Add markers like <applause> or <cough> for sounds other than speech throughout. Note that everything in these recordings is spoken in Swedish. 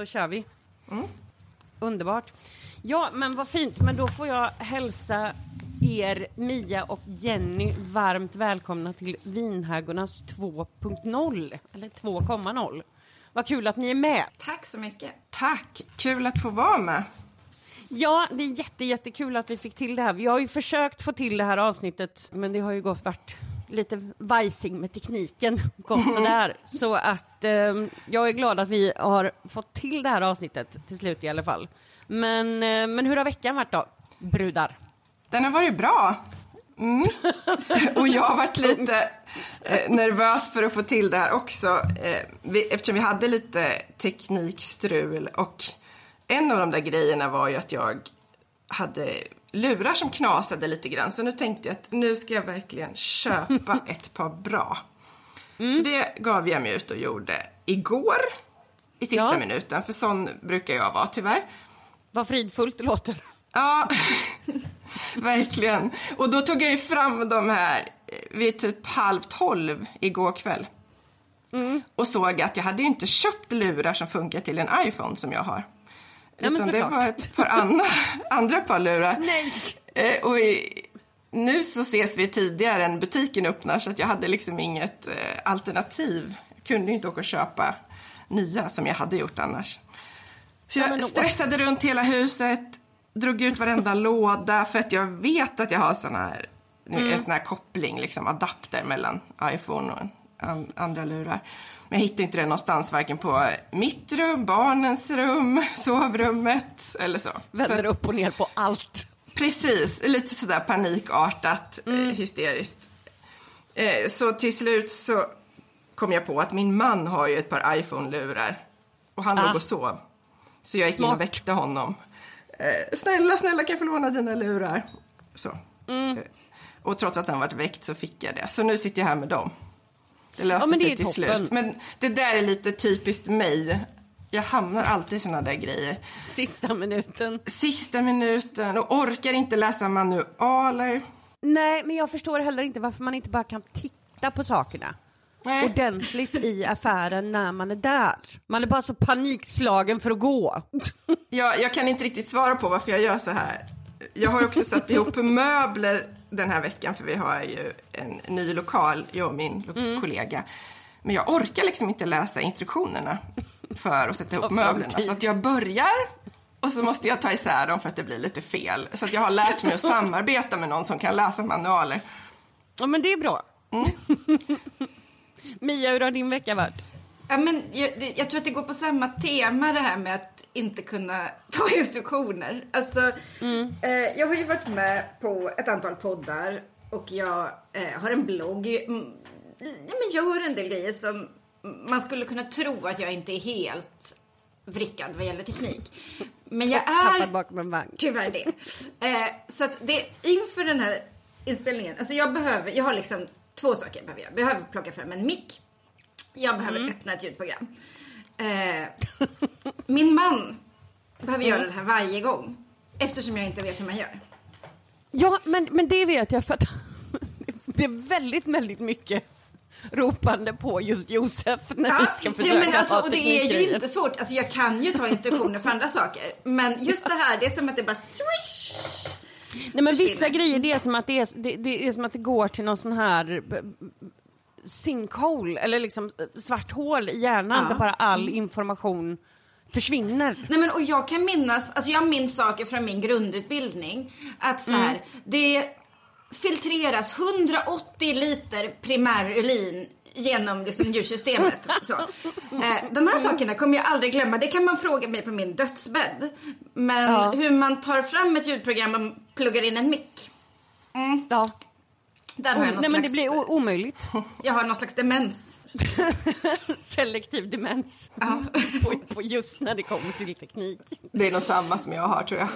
Då kör vi. Underbart. Ja, men vad fint. Men då får jag hälsa er, Mia och Jenny, varmt välkomna till Vinhägornas 2.0, eller 2,0. Vad kul att ni är med. Tack så mycket. Tack! Kul att få vara med. Ja, det är jätte, jättekul att vi fick till det här. Vi har ju försökt få till det här avsnittet, men det har ju gått vart lite vajsing med tekniken, <laughs> gått sådär. Så att eh, jag är glad att vi har fått till det här avsnittet till slut i alla fall. Men, eh, men hur har veckan varit då, brudar? Den har varit bra. Mm. <laughs> Och jag har varit lite eh, nervös för att få till det här också. Eh, vi, eftersom vi hade lite teknikstrul. Och en av de där grejerna var ju att jag hade lurar som knasade lite grann. Så nu tänkte jag att nu ska jag verkligen köpa <laughs> ett par bra. Så det gav jag mig ut och gjorde igår. I sista Ja. minuten, för sån brukar jag vara tyvärr. Vad fridfullt det låter. Ja, <laughs> verkligen. Och då tog jag ju fram de här eh, vid typ halv tolv igår kväll. Och såg att jag hade ju inte köpt lurar som funkar till en iPhone som jag har. Ja, Utan det var ett par andra, andra par lurar. Nej! Eh, och i, nu så ses vi tidigare än butiken öppnar så att jag hade liksom inget eh, alternativ. Jag kunde ju inte åka och köpa nya som jag hade gjort annars. Så Ja, jag då- stressade runt hela huset, drog ut varenda <laughs> låda för att jag vet att jag har sån här, Mm. en sån här koppling, liksom adapter mellan iPhone och an, andra lurar. Men jag hittade inte det någonstans, varken på mitt rum, barnens rum, sovrummet eller så. Vänder så upp och ner på allt. Precis, lite sådär panikartat, eh, hysteriskt. Eh, så till slut så kom jag på att min man har ju ett par iPhone-lurar. Och han Ah. låg och sov. Så jag gick in Smart. och väckte honom. Eh, snälla, snälla kan jag få låna dina lurar? Så. Eh, och trots att han varit väckt så fick jag det. Så nu sitter jag här med dem. Det löste Ja, men det sig till toppen. slut. Men det där är lite typiskt mig. Jag hamnar alltid i såna där grejer Sista minuten. sista minuten och orkar inte läsa manualer. Nej, men jag förstår heller inte varför man inte bara kan titta på sakerna Nej. ordentligt i affären när man är där. Man är bara så panikslagen för att gå. Jag, jag kan inte riktigt svara på varför jag gör så här. Jag har också satt ihop möbler den här veckan för vi har ju en ny lokal, jag och min lo- Mm. kollega. Men jag orkar liksom inte läsa instruktionerna för att sätta <laughs> ihop möblerna. Så att jag börjar och så måste jag ta isär dem för att det blir lite fel. Så att jag har lärt mig att samarbeta med någon som kan läsa manualer. Ja, men det är bra. <laughs> Mia, hur har din vecka varit? Ja, men jag, jag tror att det går på samma tema det här med att inte kunna <laughs> ta instruktioner. Alltså, eh, jag har ju varit med på ett antal poddar och jag eh, har en blogg. Mm, Ja, men gör en del grejer som man skulle kunna tro att jag inte är helt vrickad vad gäller teknik. Men jag är Tappad bakom en vagn. tyvärr det. Eh, så att det, inför den här inspelningen, alltså jag behöver, jag har liksom två saker jag behöver. Jag behöver plocka fram en mick. Jag behöver öppna ett ljudprogram. Eh, min man behöver göra det här varje gång. Eftersom jag inte vet hur man gör. Ja, men, men det vet jag för att <laughs> det är väldigt, väldigt mycket ropande på just Josef när vi ska försöka ja, men alltså, och det är ju inte svårt. Alltså jag kan ju ta instruktioner för andra saker. Men just det här, det är som att det bara swish. Nej men vissa grejer det är som att det, är, det, det är som att det går till någon sån här sinkhole eller liksom eh, svart hål i hjärnan Ja. där bara all information försvinner. Nej men och jag kan minnas, alltså jag minns saker från min grundutbildning. Att så här, det filtreras 180 liter primärulin genom liksom njursystemet. <laughs> Så. Eh, de här sakerna kommer jag aldrig glömma. Det kan man fråga mig på min dödsbädd. Men Ja. hur man tar fram ett ljudprogram och pluggar in en mick. Ja. Där har jag någon Nej men det slags, blir o- omöjligt. <laughs> jag har någon slags demens. <laughs> Selektiv demens Ja. <laughs> på, på just när det kommer till teknik. Det är nog samma som jag har tror jag.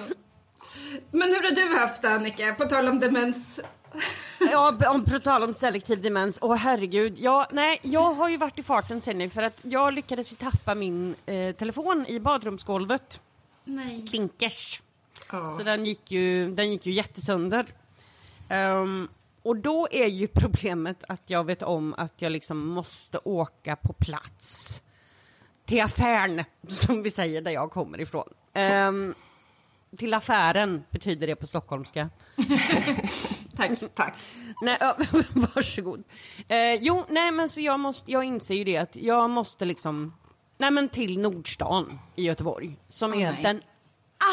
Men hur har du haft det, Annika? På tal om demens. Ja, om på tal om selektiv demens. Åh herregud. Ja, nej, jag har ju varit i farten sen nu för att jag lyckades ju tappa min eh, telefon i badrumsgolvet. Nej. Klinkers. Så den gick ju, den gick ju jättesönder. Ehm, och då är ju problemet att jag vet om att jag liksom måste åka på plats till affären, som vi säger där jag kommer ifrån. Ehm, till affären betyder det på stockholmska. <laughs> Tack. Tack. Nej, <laughs> varsågod. Eh, jo, nej men så jag måste, jag inser ju det att jag måste liksom, nej men till Nordstan i Göteborg, som Åh, är nej. den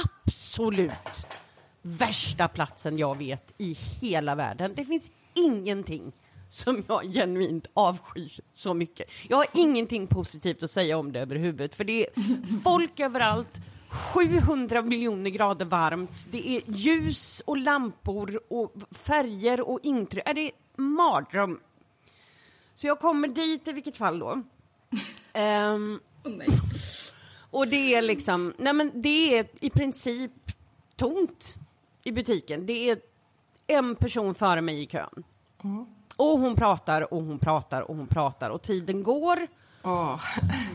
absolut värsta platsen jag vet i hela världen. Det finns ingenting som jag genuint avskyr så mycket. Jag har ingenting positivt att säga om det överhuvudtaget, för det är folk överallt, 700 miljoner grader varmt, det är ljus och lampor och färger och intryck. Är det är mardröm. Så jag kommer dit i vilket fall då. Nej. och det är liksom, nej men det är i princip tomt i butiken. Det är en person före mig i kön. Och hon pratar och hon pratar och hon pratar och tiden går. Åh.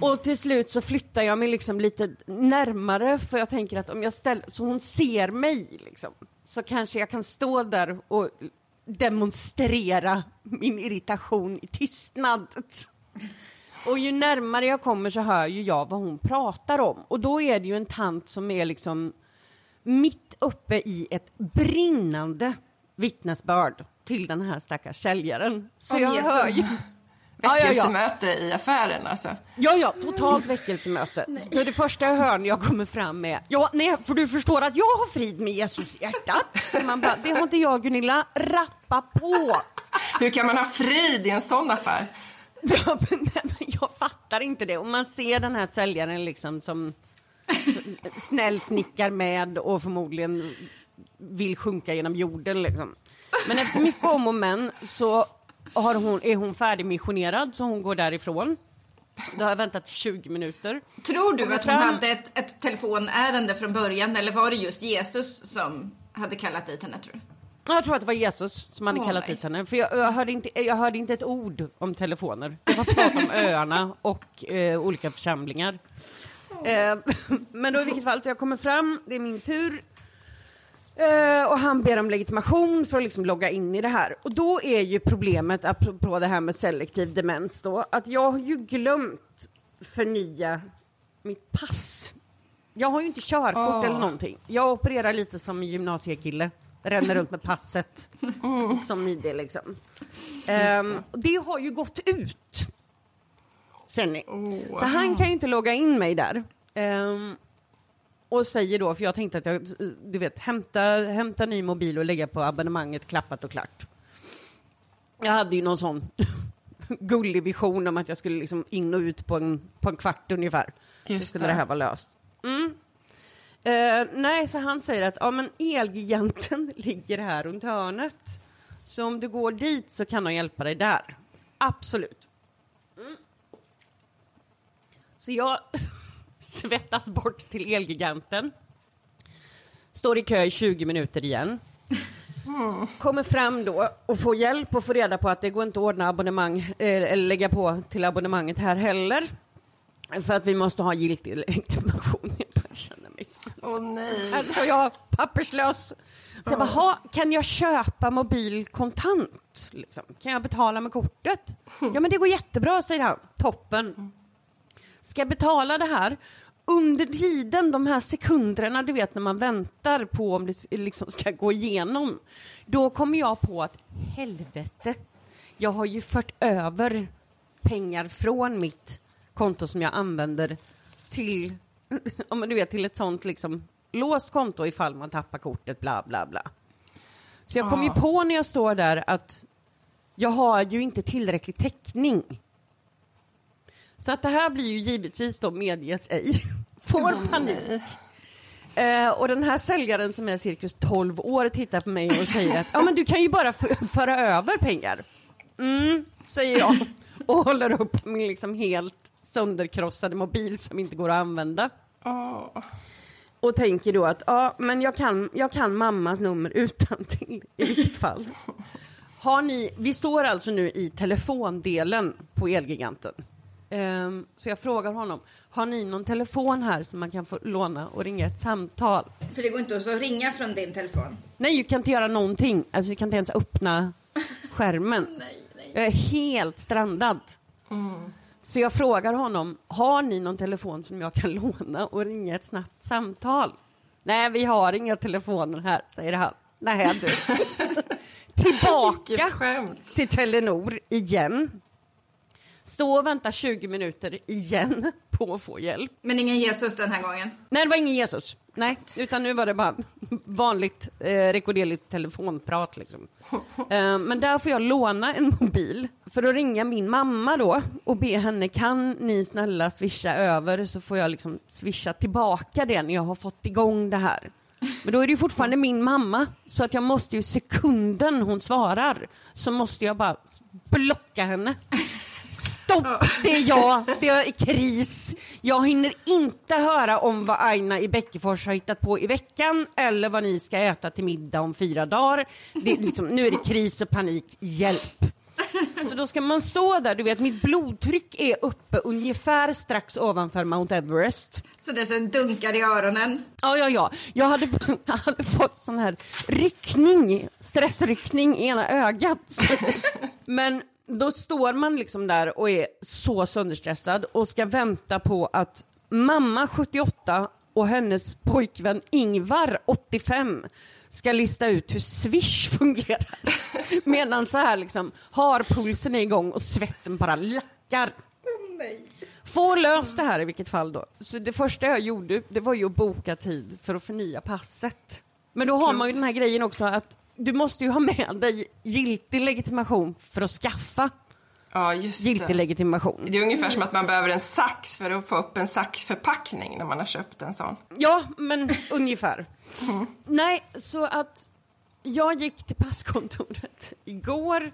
Och till slut så flyttar jag mig liksom lite närmare för jag tänker att om jag ställer, så hon ser mig liksom, så kanske jag kan stå där och demonstrera min irritation i tystnad. Och ju närmare jag kommer så hör ju jag vad hon pratar om. Och då är det ju en tant som är liksom mitt uppe i ett brinnande vittnesbörd till den här stackars säljaren. Så Om jag Jesus. hör ju... <laughs> Ja, ja, ja. Väckelsemöte i affären alltså. Ja, ja, totalt väckelsemöte. Så det första jag hör när jag kommer fram är, ja, nej, för du förstår att jag har frid med Jesus i hjärtat. Man bara, det har inte jag Gunilla, rappa på. Hur kan man ha frid i en sån affär? <laughs> Ja, men, nej, men jag fattar inte det. Och man ser den här säljaren liksom som snällt nickar med och förmodligen vill sjunka genom jorden liksom. Men efter mycket om och men så har hon, är hon färdigmissionerad så hon går därifrån. Då har jag väntat i 20 minuter. Tror du att hon hade ett, ett telefonärende från början eller var det just Jesus som hade kallat dit henne tror du? Jag tror att det var Jesus som hade Åh, kallat nej. dit henne. För jag, jag, hörde inte, jag hörde inte ett ord om telefoner. Det var prat om <laughs> öarna och eh, olika församlingar. Eh, <laughs> men då i vilket fall, så jag kommer fram, det är min tur. Eh, och han ber om legitimation för att liksom logga in i det här. Och då är ju problemet, apropå det här med selektiv demens då, att jag har ju glömt förnya mitt pass. Jag har ju inte körkort Åh. eller någonting. Jag opererar lite som en gymnasiekille. Ränner runt med passet <laughs> som ID liksom. Ehm, och det har ju gått ut. Ser ni. Åh. Så han kan ju inte logga in mig där. Ehm, och säger då, för jag tänkte att jag, du vet, hämta, hämta ny mobil och lägga på abonnemanget klappat och klart. Jag hade ju någon sån <laughs> gullig vision om att jag skulle liksom in och ut på en, på en kvart ungefär. Just så skulle det. det här vara löst. Mm. Eh, nej, så han säger att ja, men Elgiganten <laughs> ligger här runt hörnet. Så om du går dit så kan de hjälpa dig där. Absolut. Mm. Så jag <laughs> svettas bort till Elgiganten. Står i kö i 20 minuter igen. Kommer fram då och får hjälp och får reda på att det går inte att ordna abonnemang eh, eller lägga på till abonnemanget här heller. För att vi måste ha giltig legitimation. <laughs> Jag känner mig så Åh nej. Alltså jag papperslös. Så jag bara, "Ha, kan jag köpa mobil kontant? Liksom? Kan jag betala med kortet? <laughs> Ja men det går jättebra, säger han. Toppen. Ska jag betala det här? Under tiden, de här sekunderna, du vet när man väntar på om det liksom ska gå igenom, då kommer jag på att helvete, jag har ju fört över pengar från mitt konto som jag använder till, <laughs> men du vet, till ett sånt liksom låst konto ifall man tappar kortet, bla bla bla. Så jag kom ju Ah. på när jag står där att jag har ju inte tillräcklig täckning. Så att det här blir ju givetvis då medges ej. <laughs> Får panik. Eh, och den här säljaren som är cirkus 12 år tittar på mig och säger att ja men du kan ju bara föra över pengar. Mm, säger jag och håller upp min liksom helt sönderkrossade mobil som inte går att använda. Åh. och tänker då att ja, men jag kan, jag kan mammas nummer utan till i vilket fall. <laughs> Har ni, vi står alltså nu i telefondelen på Elgiganten. Ehm, så jag frågar honom, har ni någon telefon här som man kan få låna och ringa ett samtal? För det går inte att ringa från din telefon. Nej, du kan inte göra någonting. Alltså, du kan inte ens öppna skärmen. <laughs> Nej, nej. Jag är helt strandad. Så jag frågar honom, har ni någon telefon som jag kan <laughs> låna och ringa ett snabbt samtal? Nej, vi har inga telefoner här, säger han. Nej du. <laughs> Tillbaka till Telenor igen. Stå och vänta 20 minuter igen <laughs> på att få hjälp. Men ingen Jesus den här gången. Nej, det var ingen Jesus. Nej, utan nu var det bara <laughs> vanligt eh, rekorderligt telefonprat liksom. <laughs> Eh, men där får jag låna en mobil för att ringa min mamma då och be henne kan ni snälla swisha över så får jag liksom swisha tillbaka det när jag har fått igång det här. Men då är det ju fortfarande min mamma så att jag måste ju sekunden hon svarar så måste jag bara blocka henne. Stopp, det är jag, det är kris. Jag hinner inte höra om vad Aina i Bäckefors har hittat på i veckan eller vad ni ska äta till middag om fyra dagar. Det är liksom, nu är det kris och panik, hjälp. Så då ska man stå där, du vet mitt blodtryck är uppe ungefär strax ovanför Mount Everest. Så det dunkar i öronen. Ja, ja, ja. Jag hade, <laughs> jag hade fått sån här ryckning, stressryckning i ena ögat. <laughs> Men då står man liksom där och är så sönderstressad och ska vänta på att mamma 78 och hennes pojkvän Ingvar 85 ska lista ut hur Swish fungerar. <laughs> Medan så här liksom har pulsen är igång och svetten bara lackar. Få löst det här i vilket fall då. Så det första jag gjorde, det var ju att boka tid för att förnya passet. Men då har man ju den här grejen också att du måste ju ha med dig giltig legitimation för att skaffa Ja, giltig det. legitimation. Det är ungefär som att man behöver en sax för att få upp en saxförpackning när man har köpt en sån. Ja, men <laughs> ungefär. Nej, så att jag gick till passkontoret <laughs> igår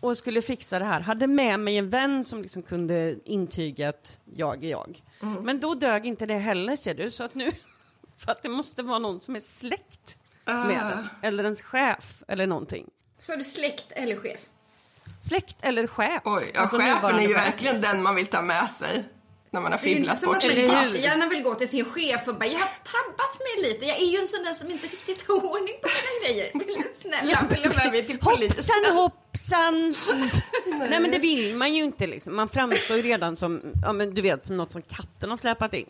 och skulle fixa det här. Hade med mig en vän som liksom kunde intyga att jag är jag. Men då dög inte det heller ser du, så att nu, <laughs> för att det måste vara någon som är släkt med Ah. den, eller ens chef eller någonting. Så är du släkt eller chef? Släkt eller chef. Oj, ja, Alltså chefen är ju verkligen den man vill ta med sig när man har Det är ju inte fibblat som bort att sitt pass. gärna vill gå till sin chef och bara jag har tabbat mig lite. Jag är ju en sån där som inte riktigt har ordning på mina grejer. <laughs> Vill du snälla följa med mig <laughs> till polisen? Hoppsan hoppsan! <laughs> Nej men det vill man ju inte liksom. Man framstår ju redan som, ja men du vet, som något som katten har släpat in.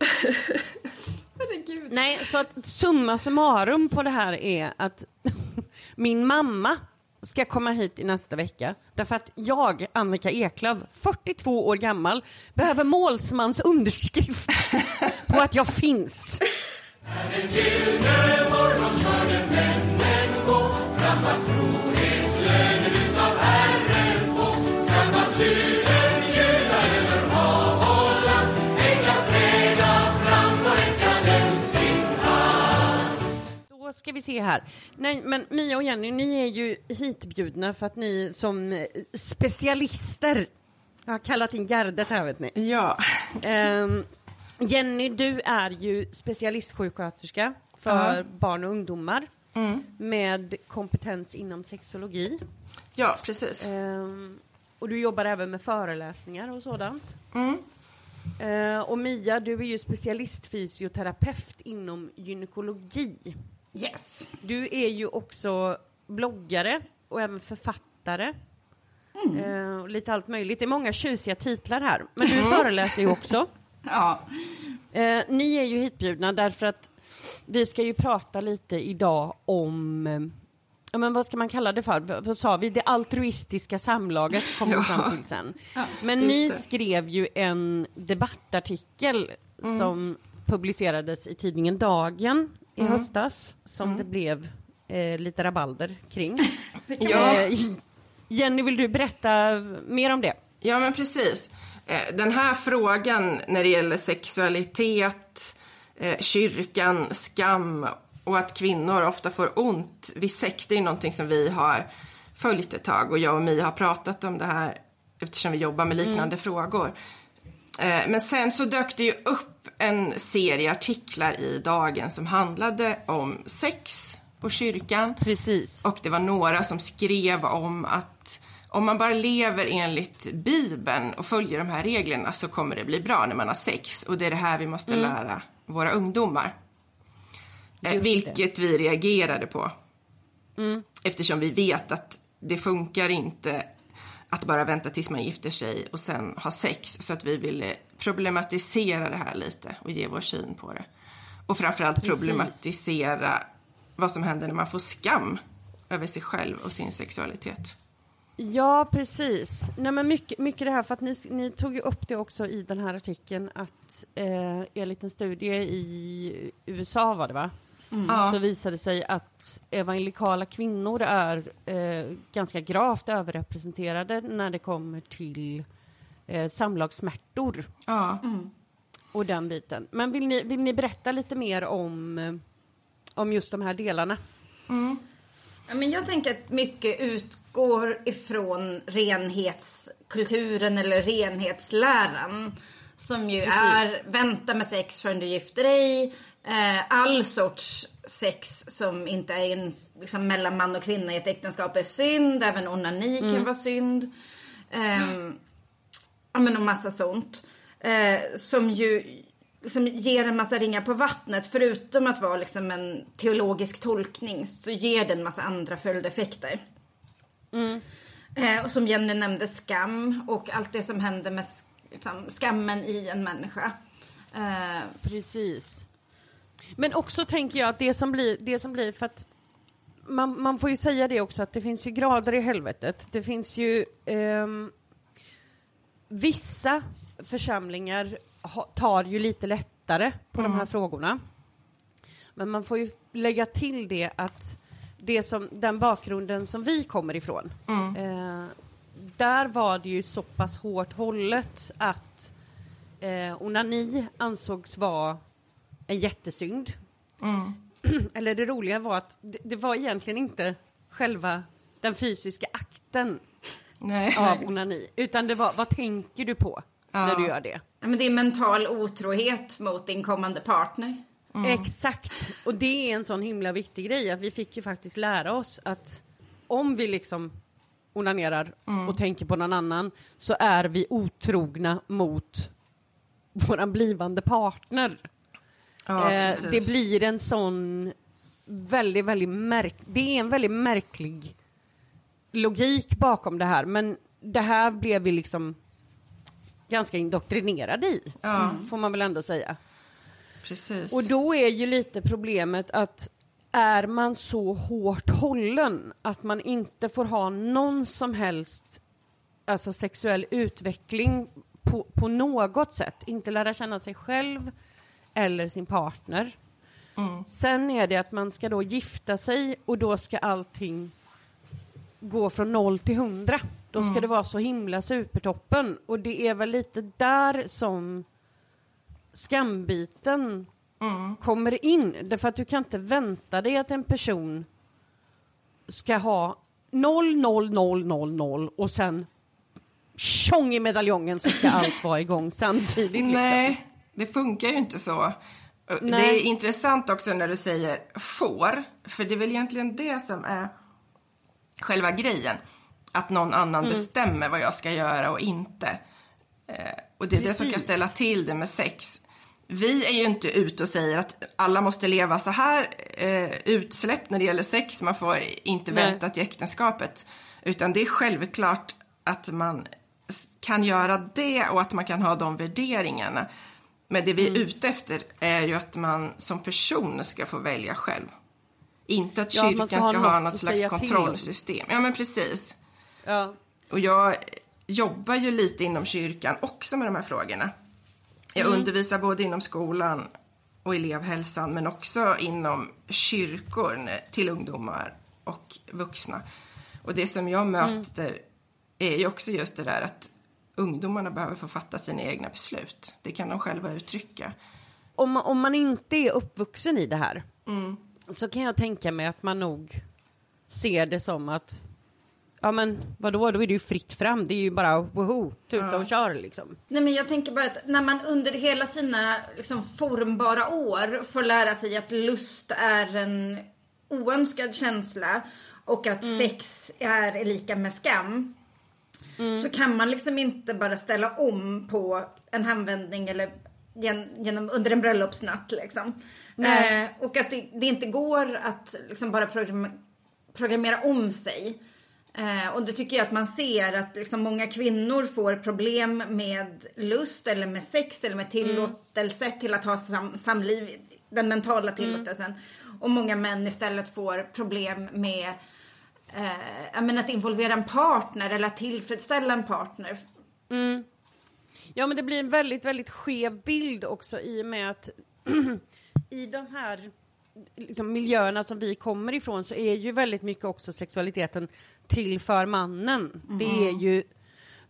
Herregud. Nej, så att summa summarum på det här är att <laughs> min mamma ska komma hit i nästa vecka därför att jag, Annika Eklöf, 42 år gammal, behöver målsmans underskrift <laughs> på att jag finns. Då ska vi se här. Nej, men Mia och Jenny, ni är ju hitbjudna för att ni som eh, specialister jag har kallat in gardet här vet ni. Ja, Ehm, Jenny, du är ju specialistsjuksköterska för Ja. barn och ungdomar med kompetens inom sexologi. ja precis. Ehm, och du jobbar även med föreläsningar och sådant. Mm. Eh, och Mia, du är ju specialistfysioterapeut inom gynekologi. Yes. Du är ju också bloggare och även författare. Eh, och lite allt möjligt. Det är många tjusiga titlar här. Men du föreläser ju också. <laughs> Ja. Eh, ni är ju hitbjudna därför att vi ska ju prata lite idag om eh, Ja, men vad ska man kalla det för? Vad sa vi? Det altruistiska samlaget kom vi <laughs> Ja. fram till sen. Men just ni det. skrev ju en debattartikel som publicerades i tidningen Dagen i höstas som det blev eh, lite rabalder kring. <laughs> Ja. Eh, Jenny, vill du berätta mer om det? Ja, men precis. Eh, Den här frågan när det gäller sexualitet, eh, kyrkan, skam och att kvinnor ofta får ont vid sex, det är någonting som vi har följt ett tag och jag och Mia har pratat om det här eftersom vi jobbar med liknande frågor. Eh, men sen så dök det ju upp en serie artiklar i Dagen som handlade om sex på kyrkan. Precis. Och det var några som skrev om att om man bara lever enligt Bibeln och följer de här reglerna så kommer det bli bra när man har sex. Och det är det här vi måste Mm. lära våra ungdomar. Eh, Just vilket vi reagerade på. Mm. Eftersom vi vet att det funkar inte att bara vänta tills man gifter sig och sen ha sex. Så att vi ville problematisera det här lite och ge vår syn på det. Och framförallt Precis. problematisera vad som händer när man får skam över sig själv och sin sexualitet. Ja, precis. Nej, men mycket, mycket det här, för att ni, ni tog ju upp det också i den här artikeln, att eh, enligt en studie i USA var det va? Ja. Så visade det sig att evangelikala kvinnor är eh, ganska gravt överrepresenterade när det kommer till eh, samlagssmärtor Ja. och den biten. Men vill ni, vill ni berätta lite mer om, eh, om just de här delarna? Ja, men jag tänker att mycket utgår ifrån renhetskulturen eller renhetsläran. Som ju Precis. är vänta med sex förrän du gifter dig. Eh, all sorts sex som inte är en, liksom, mellan man och kvinna i ett äktenskap är synd. Även onani kan vara synd. Ehm, ja men och massa sånt. Eh, som ju liksom ger en massa ringar på vattnet. Förutom att vara liksom en teologisk tolkning så ger den massa andra följdeffekter. Eh, och som Jenny nämnde, skam och allt det som händer med liksom, skammen i en människa. Eh, Precis. Men också tänker jag att det som blir, det som blir för att man, man får ju säga det också att det finns ju grader i helvetet. Det finns ju ehm, vissa församlingar ha, tar ju lite lättare på de här frågorna. Men man får ju lägga till det att det som, den bakgrunden som vi kommer ifrån, eh, där var det ju så pass hårt hållet att eh, onani ansågs vara en jättesynd. <clears throat> Eller det roliga var att det, det var egentligen inte själva den fysiska akten Nej. av onani, utan det var vad tänker du på när du gör det? ja, men det är mental otrohet mot din kommande partner. Exakt, och det är en sån himla viktig grej att vi fick ju faktiskt lära oss att om vi liksom onanerar och tänker på någon annan så är vi otrogna mot våran blivande partner. Ja, eh, det blir en sån väldigt, väldigt märk... Det är en väldigt märklig logik bakom det här, men det här blev vi liksom ganska indoktrinerade i, Ja. får man väl ändå säga. Precis. Och då är ju lite problemet att är man så hårt hållen att man inte får ha någon som helst alltså sexuell utveckling på, på något sätt, inte lära känna sig själv eller sin partner. Sen är det att man ska då gifta sig och då ska allting gå från noll till hundra. Då ska det vara så himla supertoppen och det är väl lite där som skambiten kommer in. Därför att du kan inte vänta dig att en person ska ha 0, 0, 0, 0, 0 och sen tjong i medaljongen så ska allt vara igång samtidigt. Liksom. Nej, det funkar ju inte så. Det Nej. är intressant också när du säger får, för det är väl egentligen det som är själva grejen. Att någon annan Mm. bestämmer vad jag ska göra och inte. Eh, och det är det som kan Precis. ställa till det med sex. Vi är ju inte ute och säger att alla måste leva så här eh, utsläppt när det gäller sex. Man får inte Nej. vänta till äktenskapet. Utan det är självklart att man kan göra det och att man kan ha de värderingarna. Men det vi Mm. är ute efter är ju att man som person ska få välja själv. Inte att Ja, kyrkan ska ska ha, ha något slags kontrollsystem. Ja, men precis. Ja. Och jag jobbar ju lite inom kyrkan också med de här frågorna. Jag Mm. undervisar både inom skolan och elevhälsan men också inom kyrkor till ungdomar och vuxna. Och det som jag möter är ju också just det där att ungdomarna behöver få fatta sina egna beslut. Det kan de själva uttrycka. Om, man, om man inte är uppvuxen i det här Mm. så kan jag tänka mig att man nog ser det som att ja men vadå, då är det ju fritt fram. Det är ju bara woho, tuta och kör liksom. Nej men jag tänker bara att när man under hela sina liksom, formbara år får lära sig att lust är en oönskad känsla och att sex är lika med skam. Så kan man liksom inte bara ställa om på en handvändning eller gen, genom, under en bröllopsnatt liksom. Eh, och att det, det inte går att liksom bara program, programmera om sig. Eh, och det tycker jag att man ser att liksom många kvinnor får problem med lust eller med sex eller med tillåtelse till att ha sam, samliv, den mentala tillåtelsen. Och många män istället får problem med eh, menar, att involvera en partner eller att tillfredsställa en partner. Ja men det blir en väldigt, väldigt skev bild också i och med att <clears throat> i de här liksom, miljöerna som vi kommer ifrån så är ju väldigt mycket också sexualiteten till för mannen. Det är ju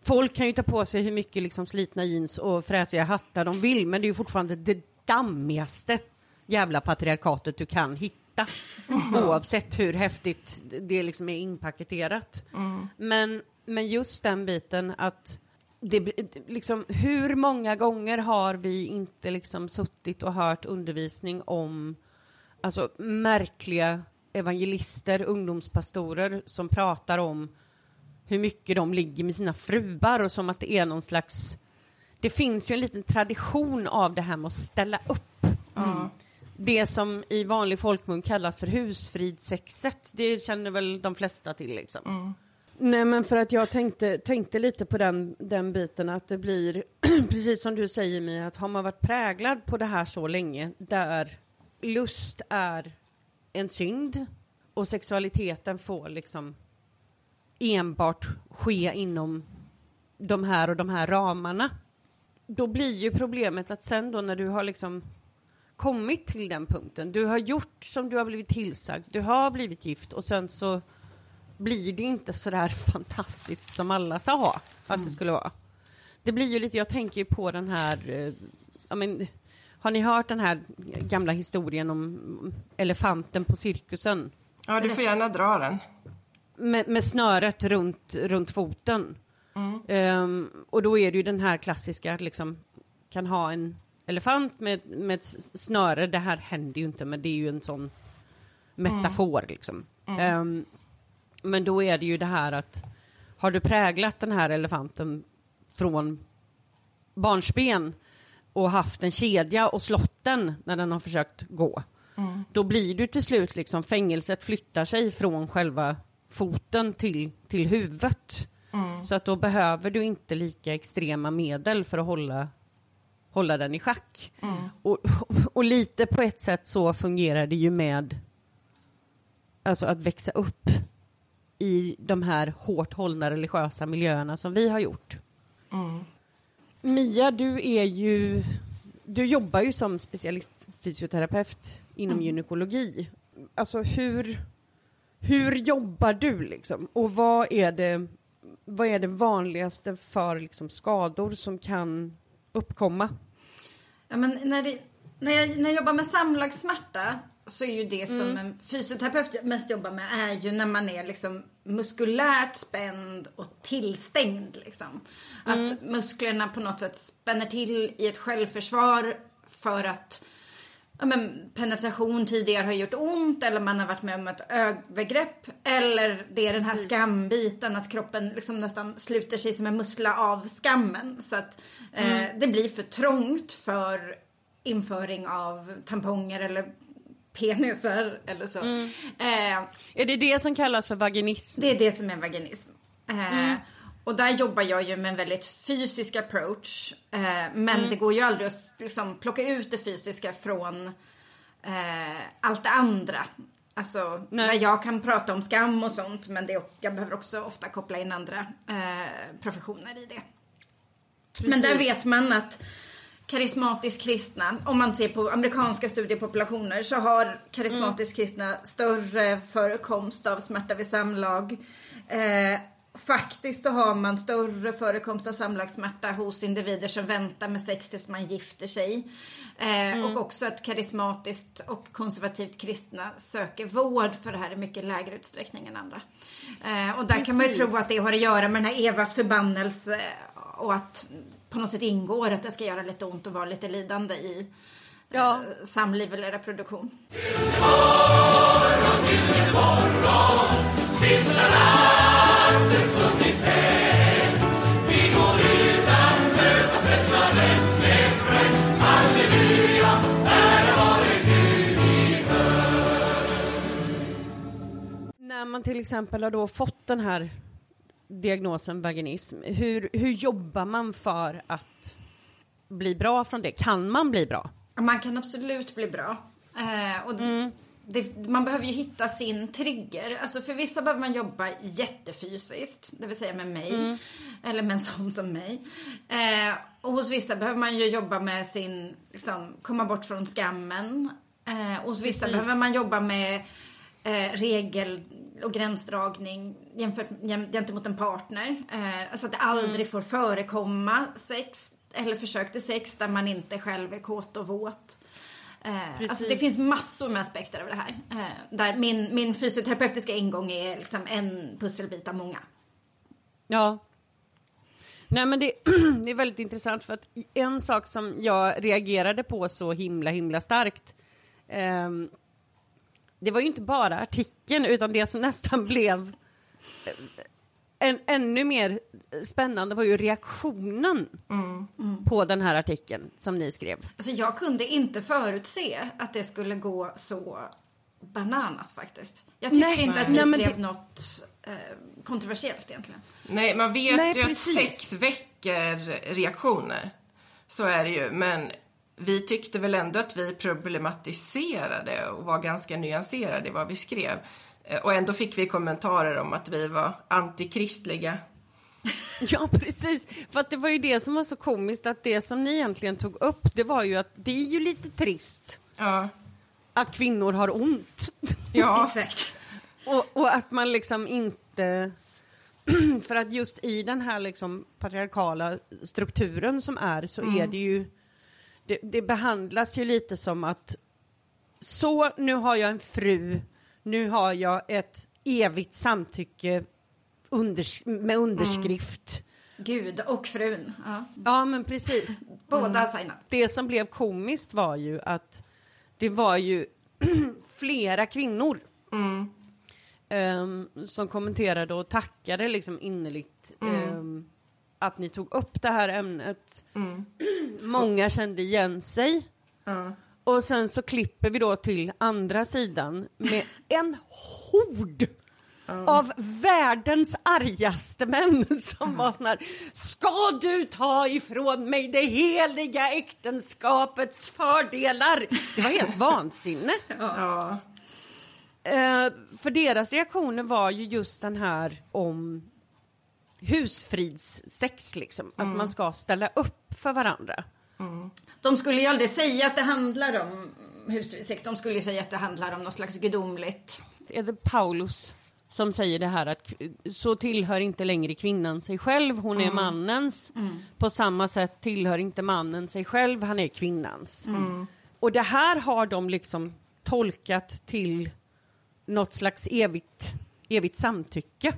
Folk kan ju ta på sig hur mycket liksom slitna jeans och fräsiga hattar de vill men det är ju fortfarande det dammigaste jävla patriarkatet du kan hitta. <laughs> Oavsett hur häftigt det liksom är inpaketerat. Men, men just den biten att det, liksom, hur många gånger har vi inte liksom suttit och hört undervisning om alltså, märkliga evangelister, ungdomspastorer som pratar om hur mycket de ligger med sina fruar och som att det är någon slags... Det finns ju en liten tradition av det här med att ställa upp. Det som i vanlig folkmun kallas för husfridsexet, det känner väl de flesta till liksom. Nej men för att jag tänkte, tänkte lite på den, den biten att det blir, <clears throat> precis som du säger Mia, att har man varit präglad på det här så länge där lust är en synd och sexualiteten får liksom enbart ske inom de här och de här ramarna. Då blir ju problemet att sen då när du har liksom kommit till den punkten, du har gjort som du har blivit tillsagd, du har blivit gift och sen så blir det inte så där <laughs> fantastiskt som alla sa att det skulle vara. Det blir ju lite, jag tänker ju på den här, eh, ja men, har ni hört den här gamla historien om elefanten på cirkusen? Ja, du får gärna dra den. med, med snöret runt, runt foten. Ehm, och då är det ju den här klassiska, liksom, kan ha en elefant med, med ett snöre. Det här händer ju inte, men det är ju en sån metafor liksom. Ehm, men då är det ju det här att har du präglat den här elefanten från barnsben och haft en kedja och slått den när den har försökt gå. Då blir du till slut liksom, fängelset flyttar sig från själva foten till, till huvudet. Så att då behöver du inte lika extrema medel för att hålla, hålla den i schack. Och, och lite på ett sätt så fungerar det ju med alltså att växa upp i de här hårt hållna religiösa miljöerna som vi har gjort. Mia, du är ju du jobbar ju som specialistfysioterapeut inom gynekologi. Alltså hur, hur jobbar du liksom? Och vad är det, vad är det vanligaste för liksom skador som kan uppkomma? Ja, men när, det, när, jag, när jag jobbar med samlagssmärta så är ju det som en fysioterapeut mest jobbar med är ju när man är liksom muskulärt spänd och tillstängd liksom. Att musklerna på något sätt spänner till i ett självförsvar för att ja, men, penetration tidigare har gjort ont eller man har varit med om ett övergrepp eller det är den här skambiten att kroppen liksom nästan sluter sig som en mussla av skammen så att eh, det blir för trångt för införing av tamponger eller penisar eller så. Eh, Är det det som kallas för vaginism? det är det som är vaginism. Eh, Och där jobbar jag ju med en väldigt fysisk approach. Eh, men det går ju aldrig att liksom, plocka ut det fysiska från eh, allt det andra. Alltså, Nej. där jag kan prata om skam och sånt men det, jag behöver också ofta koppla in andra eh, professioner i det. Men där vet man att karismatiskt kristna, om man ser på amerikanska studiepopulationer så har karismatiskt kristna större förekomst av smärta vid samlag. Eh, faktiskt så har man större förekomst av samlagssmärta hos individer som väntar med sex tills man gifter sig. Eh, Och också att karismatiskt och konservativt kristna söker vård för det här i mycket lägre utsträckning än andra. Eh, och där kan man ju Precis. tro att det har att göra med den här Evas förbannelse och att på något sätt ingår att det ska göra lite ont och vara lite lidande i Ja. eh, samliv eller reproduktion. När man till exempel har då fått den här diagnosen vaginism, hur, hur jobbar man för att bli bra från det? Kan man bli bra? Man kan absolut bli bra. Eh, och det, man behöver ju hitta sin trigger. Alltså för vissa behöver man jobba jättefysiskt, det vill säga med mig. Eller med en sån som mig. Eh, och hos vissa behöver man ju jobba med sin, liksom, komma bort från skammen. Eh, och hos vissa Precis. behöver man jobba med eh, regel och gränsdragning jämfört, jäm, gentemot en partner. Eh, alltså att det aldrig får förekomma sex eller försök till sex där man inte själv är kåt och våt. Eh, alltså det finns massor med aspekter av det här. Eh, där min, min fysioterapeutiska ingång är liksom en pusselbit av många. Ja. Nej men det, <clears throat> det är väldigt intressant för att en sak som jag reagerade på så himla himla starkt ehm, det var ju inte bara artikeln utan det som nästan <laughs> blev eh, en, ännu mer spännande var ju reaktionen på den här artikeln som ni skrev. Alltså jag kunde inte förutse att det skulle gå så bananas faktiskt. Jag tyckte Nej. inte att vi Nej, skrev det- något eh, kontroversiellt egentligen. Nej, man vet Nej, ju precis. att sex väcker reaktioner. Så är det ju, men vi tyckte väl ändå att vi problematiserade och var ganska nyanserade i vad vi skrev. Eh, Och ändå fick vi kommentarer om att vi var antikristliga. <laughs> Ja, precis. För att det var ju det som var så komiskt att det som ni egentligen tog upp, det var ju att det är ju lite trist Ja, att kvinnor har ont. <laughs> ja, Exakt. och, och att man liksom inte... <clears throat> För att just i den här liksom patriarkala strukturen som är så är det ju... Det, det behandlas ju lite som att så, nu har jag en fru, nu har jag ett evigt samtycke unders med underskrift. Gud och frun. Ja. Ja, men precis. <laughs> Båda har signat. Det som blev komiskt var ju att det var ju <clears throat> flera kvinnor ehm, som kommenterade och tackade liksom innerligt ehm, att ni tog upp det här ämnet. <clears throat> Många kände igen sig. Och sen så klipper vi då till andra sidan med en hord av världens argaste män som var sån här Ska du ta ifrån mig det heliga äktenskapets fördelar? Det var helt <laughs> vansinne. ja. Eh, för deras reaktioner var ju just den här om husfridssex liksom. Att man ska ställa upp för varandra. De skulle ju aldrig säga att det handlar om husfridssex. De skulle ju säga att det handlar om något slags gudomligt. är det Paulus som säger det här att så tillhör inte längre kvinnan sig själv, hon är mannens. På samma sätt tillhör inte mannen sig själv, han är kvinnans. Och det här har de liksom tolkat till något slags evigt, evigt samtycke.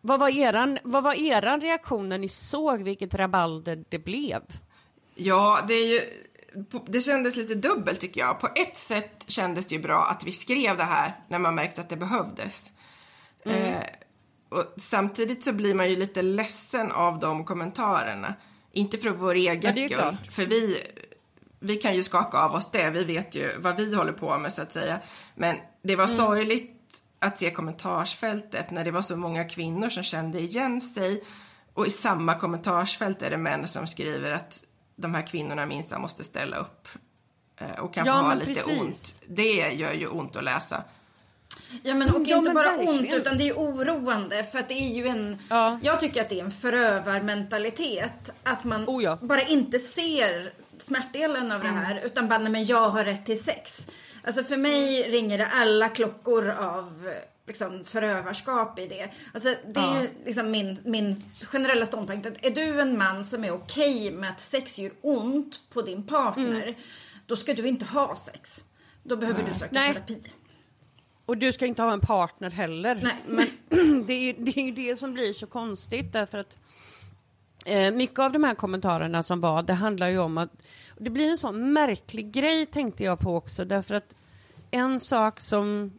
Vad, var eran, vad var eran reaktion när ni såg vilket rabalder det blev? Ja, det är ju... Det kändes lite dubbelt tycker jag. På ett sätt kändes det ju bra att vi skrev det här när man märkte att det behövdes. Eh, och samtidigt så blir man ju lite ledsen av de kommentarerna. Inte för vår egen Ja, skull. För vi, vi kan ju skaka av oss det. Vi vet ju vad vi håller på med så att säga. Men det var sorgligt att se kommentarsfältet när det var så många kvinnor som kände igen sig. Och i samma kommentarsfält är det män som skriver att de här kvinnorna minsann måste ställa upp. eh, Och kan Ja, ha lite precis. ont. Det gör ju ont att läsa. Ja men och Ja, inte men bara verkligen. ont utan det är oroande för att det är ju en Ja. Jag tycker att det är en förövarmentalitet att man Oh ja. bara inte ser smärtdelen av det här utan bara nej, men jag har rätt till sex. Alltså för mig ringer det alla klockor av liksom, förövarskap i det. Alltså, det är ju liksom min, min generella ståndpunkt att är du en man som är okej med att sex gör ont på din partner, Mm. då ska du inte ha sex. Då behöver du söka Nej. terapi. Och du ska inte ha en partner heller. Nej. Men <clears throat> det är, det är ju det som blir så konstigt därför att eh, mycket av de här kommentarerna som var, det handlar ju om att det blir en sån märklig grej tänkte jag på också därför att en sak som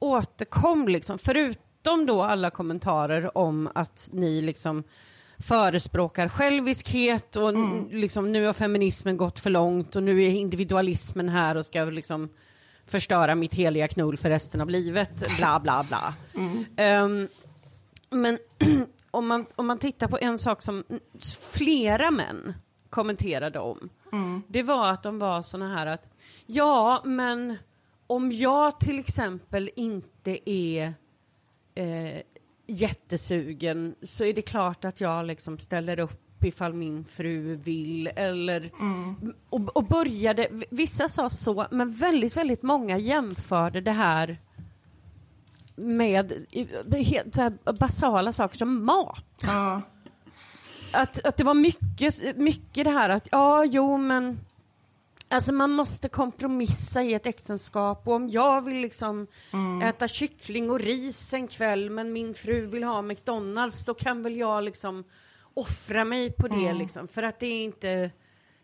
återkom liksom, förutom då alla kommentarer om att ni liksom förespråkar själviskhet och n- liksom nu har feminismen gått för långt och nu är individualismen här och ska liksom förstöra mitt heliga knull för resten av livet, bla bla bla. Ehm, men <clears throat> om man, om man tittar på en sak som flera män kommenterade om, det var att de var såna här att, ja men om jag till exempel inte är eh, jättesugen så är det klart att jag liksom ställer upp ifall min fru vill eller och, och började, vissa sa så, men väldigt, väldigt många jämförde det här med helt så här basala saker som mat. Ja. Att, att det var mycket, mycket det här att, ja, jo, men Alltså man måste kompromissa i ett äktenskap och om jag vill liksom äta kyckling och ris en kväll men min fru vill ha McDonalds då kan väl jag liksom offra mig på det liksom för att det är inte,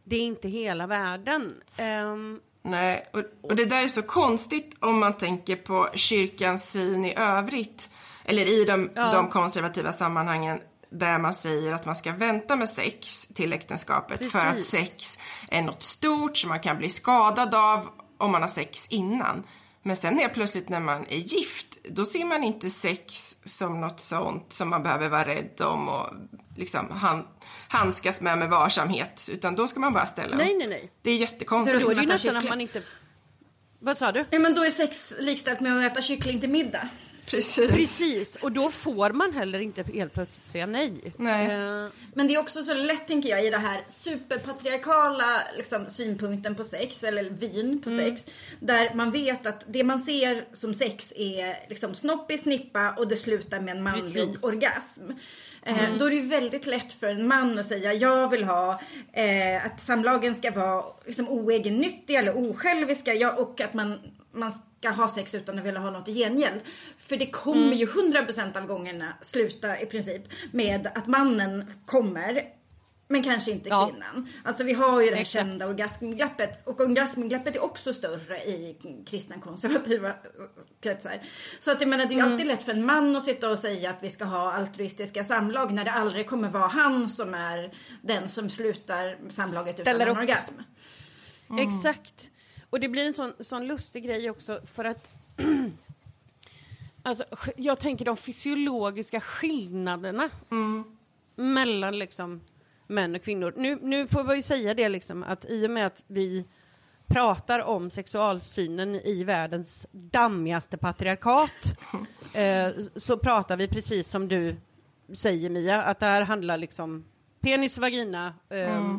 det är inte hela världen. Ehm, Nej, och, och det där är så konstigt om man tänker på kyrkans syn i övrigt. Eller i de, Ja. de konservativa sammanhangen där man säger att man ska vänta med sex till äktenskapet för att Precis. sex är något stort som man kan bli skadad av om man har sex innan. Men sen helt plötsligt när man är gift, då ser man inte sex som något sånt som man behöver vara rädd om och liksom han, handskas med med varsamhet. Utan då ska man bara ställa nej, nej, nej. Det är jättekonstigt. Då är det ju nästan att man inte... Vad sa du? Nej men då är sex likställt med att äta kyckling till middag. Precis. Precis, och då får man heller inte helt plötsligt säga nej. Nej. Eh, Men det är också så lätt tänker jag i det här superpatriarkala liksom, synpunkten på sex eller vyn på Mm. sex. Där man vet att det man ser som sex är liksom snopp i snippa och det slutar med en manlig Precis. orgasm. Eh, Mm. Då är det väldigt lätt för en man att säga jag vill ha eh, att samlagen ska vara liksom, oegennyttiga eller osjälviska ja, och att man, man ska ha sex utan att vilja ha något i gengäld. För det kommer Mm. ju 100% av gångerna sluta i princip med att mannen kommer men kanske inte Ja. kvinnan. Alltså vi har ju det här Exakt. kända orgasmglappet. Och orgasmglappet är också större i kristna konservativa kretsar. Så att jag menar det är ju Mm. alltid lätt för en man att sitta och säga att vi ska ha altruistiska samlag när det aldrig kommer vara han som är den som slutar samlaget utan Ställer en upp. orgasm. Exakt. Och det blir en sån, sån lustig grej också för att <clears throat> Alltså, jag tänker de fysiologiska skillnaderna mellan liksom män och kvinnor. Nu, nu får vi ju säga det liksom att i och med att vi pratar om sexualsynen i världens dammigaste patriarkat <laughs> eh, så pratar vi precis som du säger Mia, att det här handlar liksom penis och vagina. Eh,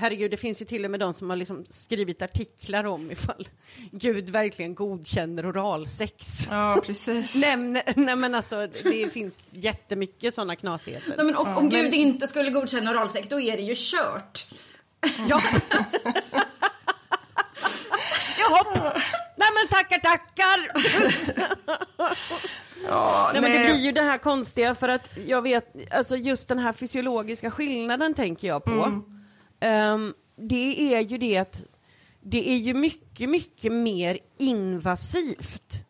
Herregud, det finns ju till och med de som har liksom skrivit artiklar om ifall Gud verkligen godkänner oralsex. Ja, precis. <laughs> Nej, men- nej men alltså, det finns jättemycket sådana knasigheter. Nej, men, och om Gud inte skulle godkänna oralsex då är det ju kört. Ja. Jaha. Nej men tackar tackar! Ja, Nej men det blir ju det här konstiga för att jag vet, alltså just den här fysiologiska skillnaden tänker jag på. Ehm, det är ju det att det är ju mycket, mycket mer invasivt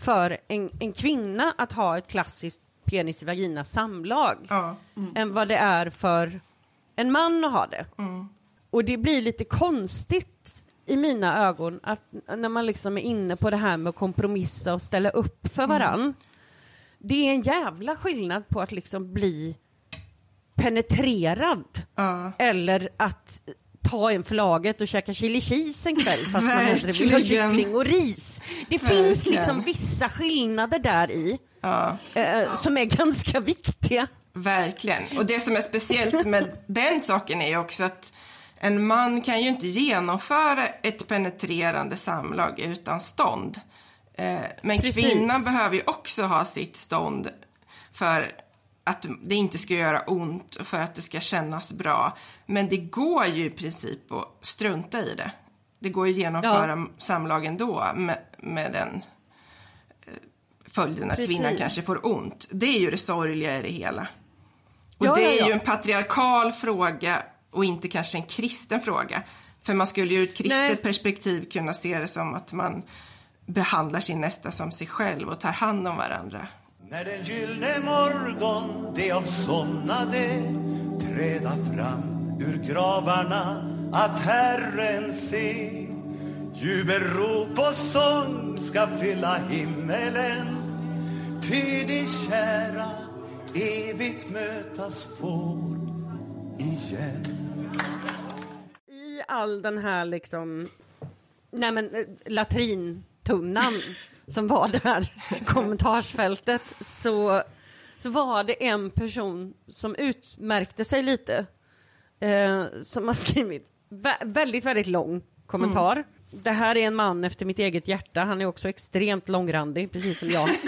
för en, en kvinna att ha ett klassiskt penis i vagina samlag Ja. än vad det är för en man att ha det. Och det blir lite konstigt i mina ögon att när man liksom är inne på det här med att kompromissa och ställa upp för varann. Det är en jävla skillnad på att liksom bli penetrerad Ja. eller att ta en för laget och käka chili cheese en kväll fast man hellre vill ha kyckling och ris. Det finns Verkligen. liksom vissa skillnader där i Ja, eh, som är ganska viktiga. verkligen. Och det som är speciellt med <laughs> den saken är ju också att en man kan ju inte genomföra ett penetrerande samlag utan stånd. Eh, men Precis. kvinnan behöver ju också ha sitt stånd för att det inte ska göra ont och för att det ska kännas bra. Men det går ju i princip att strunta i det. Det går ju att genomföra samlag ändå med, med den eh, följden att Precis. kvinnan kanske får ont. Det är ju det sorgliga i det hela. Och Ja, det ja, är ja. ju en patriarkal fråga och inte kanske en kristen fråga. För man skulle ju ur ett kristet Nej. perspektiv kunna se det som att man behandlar sin nästa som sig själv och tar hand om varandra. När den gyllne morgon de avsomnade träda fram ur gravarna att Herren se. Jubelrop och sång ska fylla himmelen. Ty de kära evigt mötas får igen. I all den här liksom, nej men eh, latrintunnan <laughs> som var där i <laughs> kommentarsfältet så, så var det en person som utmärkte sig lite. Eh, som har skrivit vä- väldigt, väldigt lång kommentar. Det här är en man efter mitt eget hjärta. Han är också extremt långrandig, precis som jag. <laughs>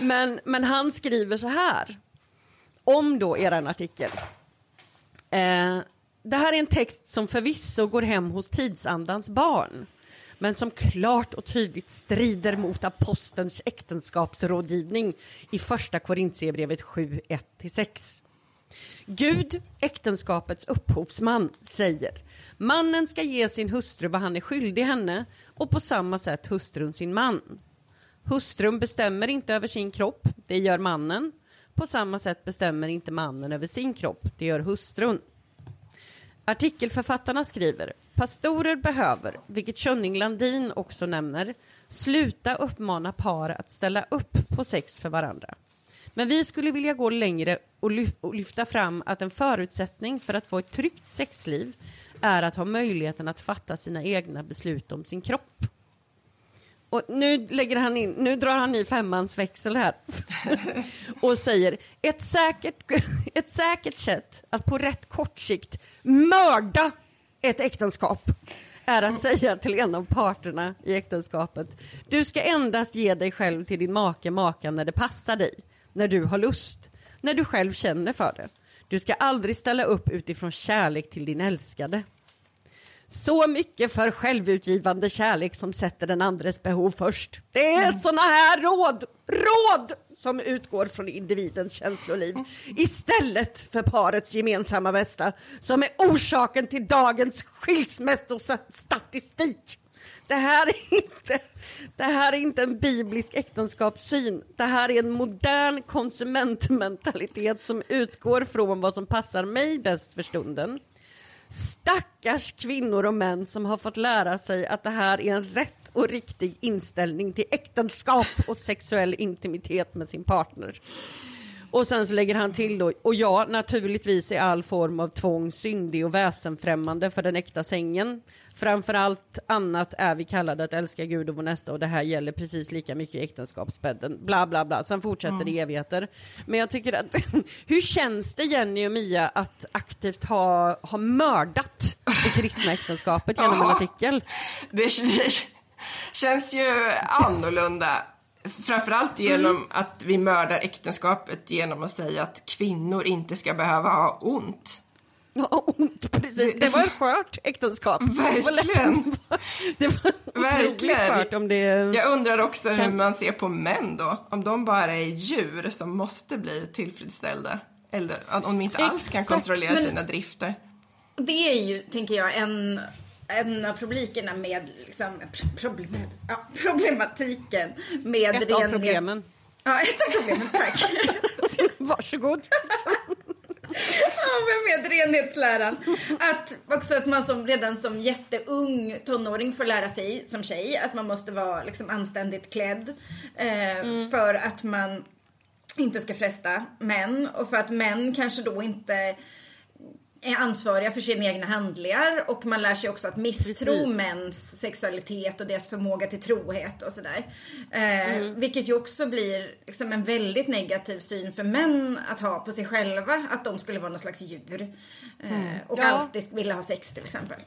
men, men han skriver så här. Om då eran artikel. Eh, det här är en text som förvisso går hem hos tidsandans barn men som klart och tydligt strider mot apostelns äktenskapsrådgivning i första Korintierbrevet 7, 1-6. Gud, äktenskapets upphovsman, säger mannen ska ge sin hustru vad han är skyldig henne och på samma sätt hustrun sin man. Hustrun bestämmer inte över sin kropp, det gör mannen. På samma sätt bestämmer inte mannen över sin kropp, det gör hustrun. Artikelförfattarna skriver Pastorer behöver, vilket Könning Landin också nämner, sluta uppmana par att ställa upp på sex för varandra. Men vi skulle vilja gå längre och, och lyfta fram att en förutsättning för att få ett tryggt sexliv är att ha möjligheten att fatta sina egna beslut om sin kropp. Och nu, lägger han in, nu drar han i femmans växel här <laughs> och säger ett säkert, <laughs> ett säkert sätt att på rätt kort sikt mörda ett äktenskap är att säga till en av parterna i äktenskapet du ska endast ge dig själv till din make, maka när det passar dig, när du har lust, när du själv känner för det. Du ska aldrig ställa upp utifrån kärlek till din älskade. Så mycket för självutgivande kärlek som sätter den andres behov först. Det är såna här råd, råd som utgår från individens känsloliv istället för parets gemensamma bästa som är orsaken till dagens skilsmässostatistik. Det här, är inte, det här är inte en biblisk äktenskapssyn. Det här är en modern konsumentmentalitet som utgår från vad som passar mig bäst för stunden. Stackars kvinnor och män som har fått lära sig att det här är en rätt och riktig inställning till äktenskap och sexuell intimitet med sin partner. Och sen så lägger han till då, och ja, naturligtvis är all form av tvång syndig och väsenfrämmande för den äkta sängen. Framför allt annat är vi kallade att älska Gud och vår nästa och det här gäller precis lika mycket i äktenskapsbädden. Bla bla bla, sen fortsätter det i evigheter. Men jag tycker att, <laughs> hur känns det Jenny och Mia att aktivt ha, ha mördat det kristna äktenskapet <laughs> genom en artikel? Det det känns ju annorlunda. Framförallt genom Mm. att vi mördar äktenskapet genom att säga att kvinnor inte ska behöva ha ont. <laughs> Ja, ont, precis. Det var ett skört äktenskap. <laughs> Verkligen. Det var <laughs> Verkligen. skört om det... Jag undrar också hur man ser på män då. Om de bara är djur som måste bli tillfredsställda. Eller om de inte alls kan kontrollera Men- sina drifter. Det är ju, tänker jag, en, en av problematikerna med liksom, pr- problem, ja, problematiken med Ett av problemen. Ja, ett av problemen, tack. Varsågod. Renhetsläran. Att också att man som, redan som jätteung tonåring får lära sig som tjej att man måste vara liksom anständigt klädd. Eh, För att man inte ska fresta män och för att män kanske då inte är ansvariga för sina egna handlingar och man lär sig också att misstro Precis. mäns sexualitet och deras förmåga till trohet och sådär. Eh, Vilket ju också blir liksom en väldigt negativ syn för män att ha på sig själva, att de skulle vara någon slags djur. Eh, och Ja. alltid vilja ha sex till exempel.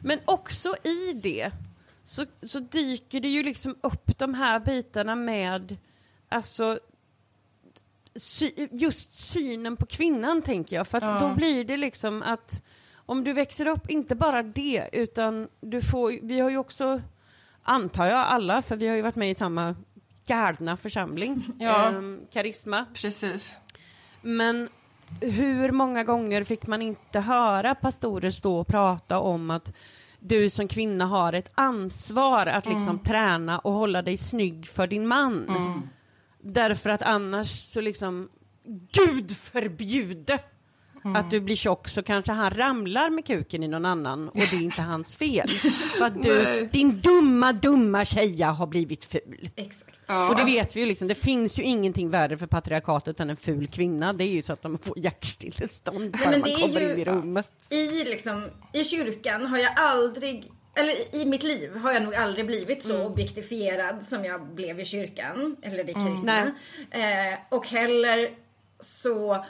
Men också i det så, så dyker det ju liksom upp de här bitarna med, alltså sy, just synen på kvinnan tänker jag. För att Ja. då blir det liksom att om du växer upp, inte bara det, utan du får, vi har ju också, antar jag alla, för vi har ju varit med i samma galna församling, <laughs> Ja. ehm, Karisma. Precis. Men hur många gånger fick man inte höra pastorer stå och prata om att du som kvinna har ett ansvar att liksom träna och hålla dig snygg för din man. Därför att annars så liksom, Gud förbjude att du blir tjock så kanske han ramlar med kuken i någon annan och det är inte <laughs> hans fel. För att du, Nej. din dumma, dumma tjeja har blivit ful. Exakt. Ja, Och det vet vi ju liksom, det finns ju ingenting värre för patriarkatet än en ful kvinna. Det är ju så att de får hjärtstillestånd bara men man kommer ju- in i rummet. I, liksom, I kyrkan har jag aldrig, eller i mitt liv har jag nog aldrig blivit så Mm. objektifierad som jag blev i kyrkan, eller i kristna. Mm. Eh, och heller så,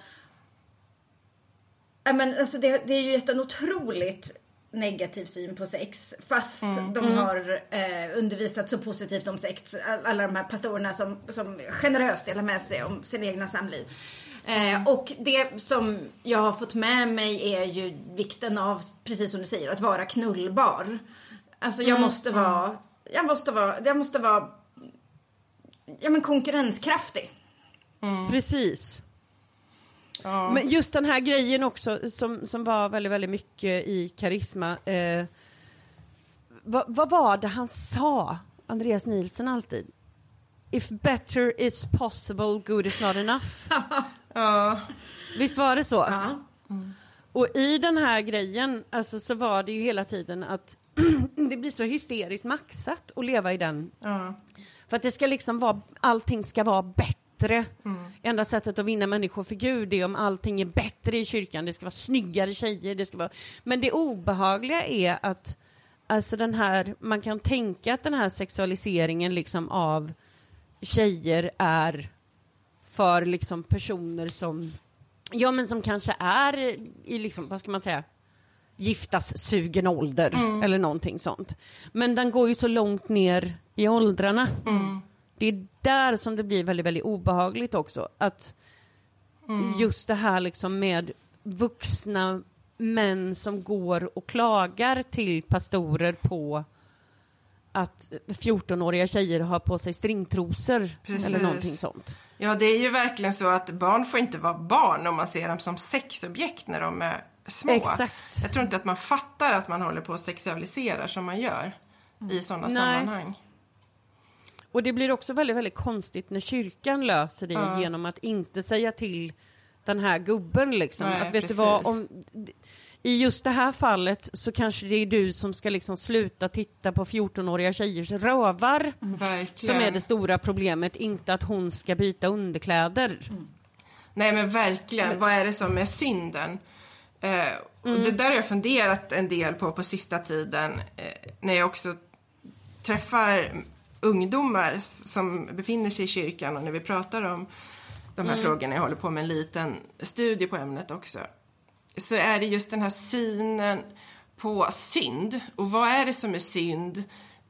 ja, men, alltså det, det är ju en otroligt negativ syn på sex fast Mm. de har eh, undervisat så positivt om sex. Alla de här pastorerna som, som generöst delar med sig om sin egna samliv. Eh, och det som jag har fått med mig är ju vikten av, precis som du säger, att vara knullbar. Alltså jag måste vara, jag måste vara, jag måste vara, ja men konkurrenskraftig. Precis. ja. Men just den här grejen också som, som var väldigt, väldigt mycket i Karisma. Eh, vad, vad var det han sa, Andreas Nielsen alltid? If better is possible, good is not enough. <laughs> ja. Visst var det så? Ja. Och i den här grejen, alltså så var det ju hela tiden att <clears throat> det blir så hysteriskt maxat att leva i den. ja. För att det ska liksom vara, allting ska vara bättre. Enda sättet att vinna människor för Gud är om allting är bättre i kyrkan. Det ska vara snyggare tjejer, det ska vara... Men det obehagliga är att alltså den här, man kan tänka att den här sexualiseringen liksom av tjejer är för liksom personer som, ja men som kanske är i liksom, vad ska man säga, giftas-sugen ålder eller någonting sånt. Men den går ju så långt ner i åldrarna. Det är där som det blir väldigt, väldigt obehagligt också. Att just det här liksom med vuxna män som går och klagar till pastorer på att 14-åriga tjejer har på sig stringtrosor Precis. eller någonting sånt. Ja, det är ju verkligen så att barn får inte vara barn om man ser dem som sexobjekt när de är små. Exakt. Jag tror inte att man fattar att man håller på att sexualisera som man gör i sådana Nej. sammanhang. Och det blir också väldigt, väldigt konstigt när kyrkan löser det Ja. genom att inte säga till den här gubben liksom. Nej, att vet precis. du vad, om, i just det här fallet så kanske det är du som ska liksom sluta titta på 14-åriga tjejers rövar. Verkligen. Som är det stora problemet, inte att hon ska byta underkläder. Nej men verkligen, vad är det som är synden? Eh, och Mm. det där har jag funderat en del på på sista tiden. Eh, när jag också träffar ungdomar som befinner sig i kyrkan och när vi pratar om de Mm. här frågorna. Jag håller på med en liten studie på ämnet också. Så är det just den här synen på synd. Och vad är det som är synd?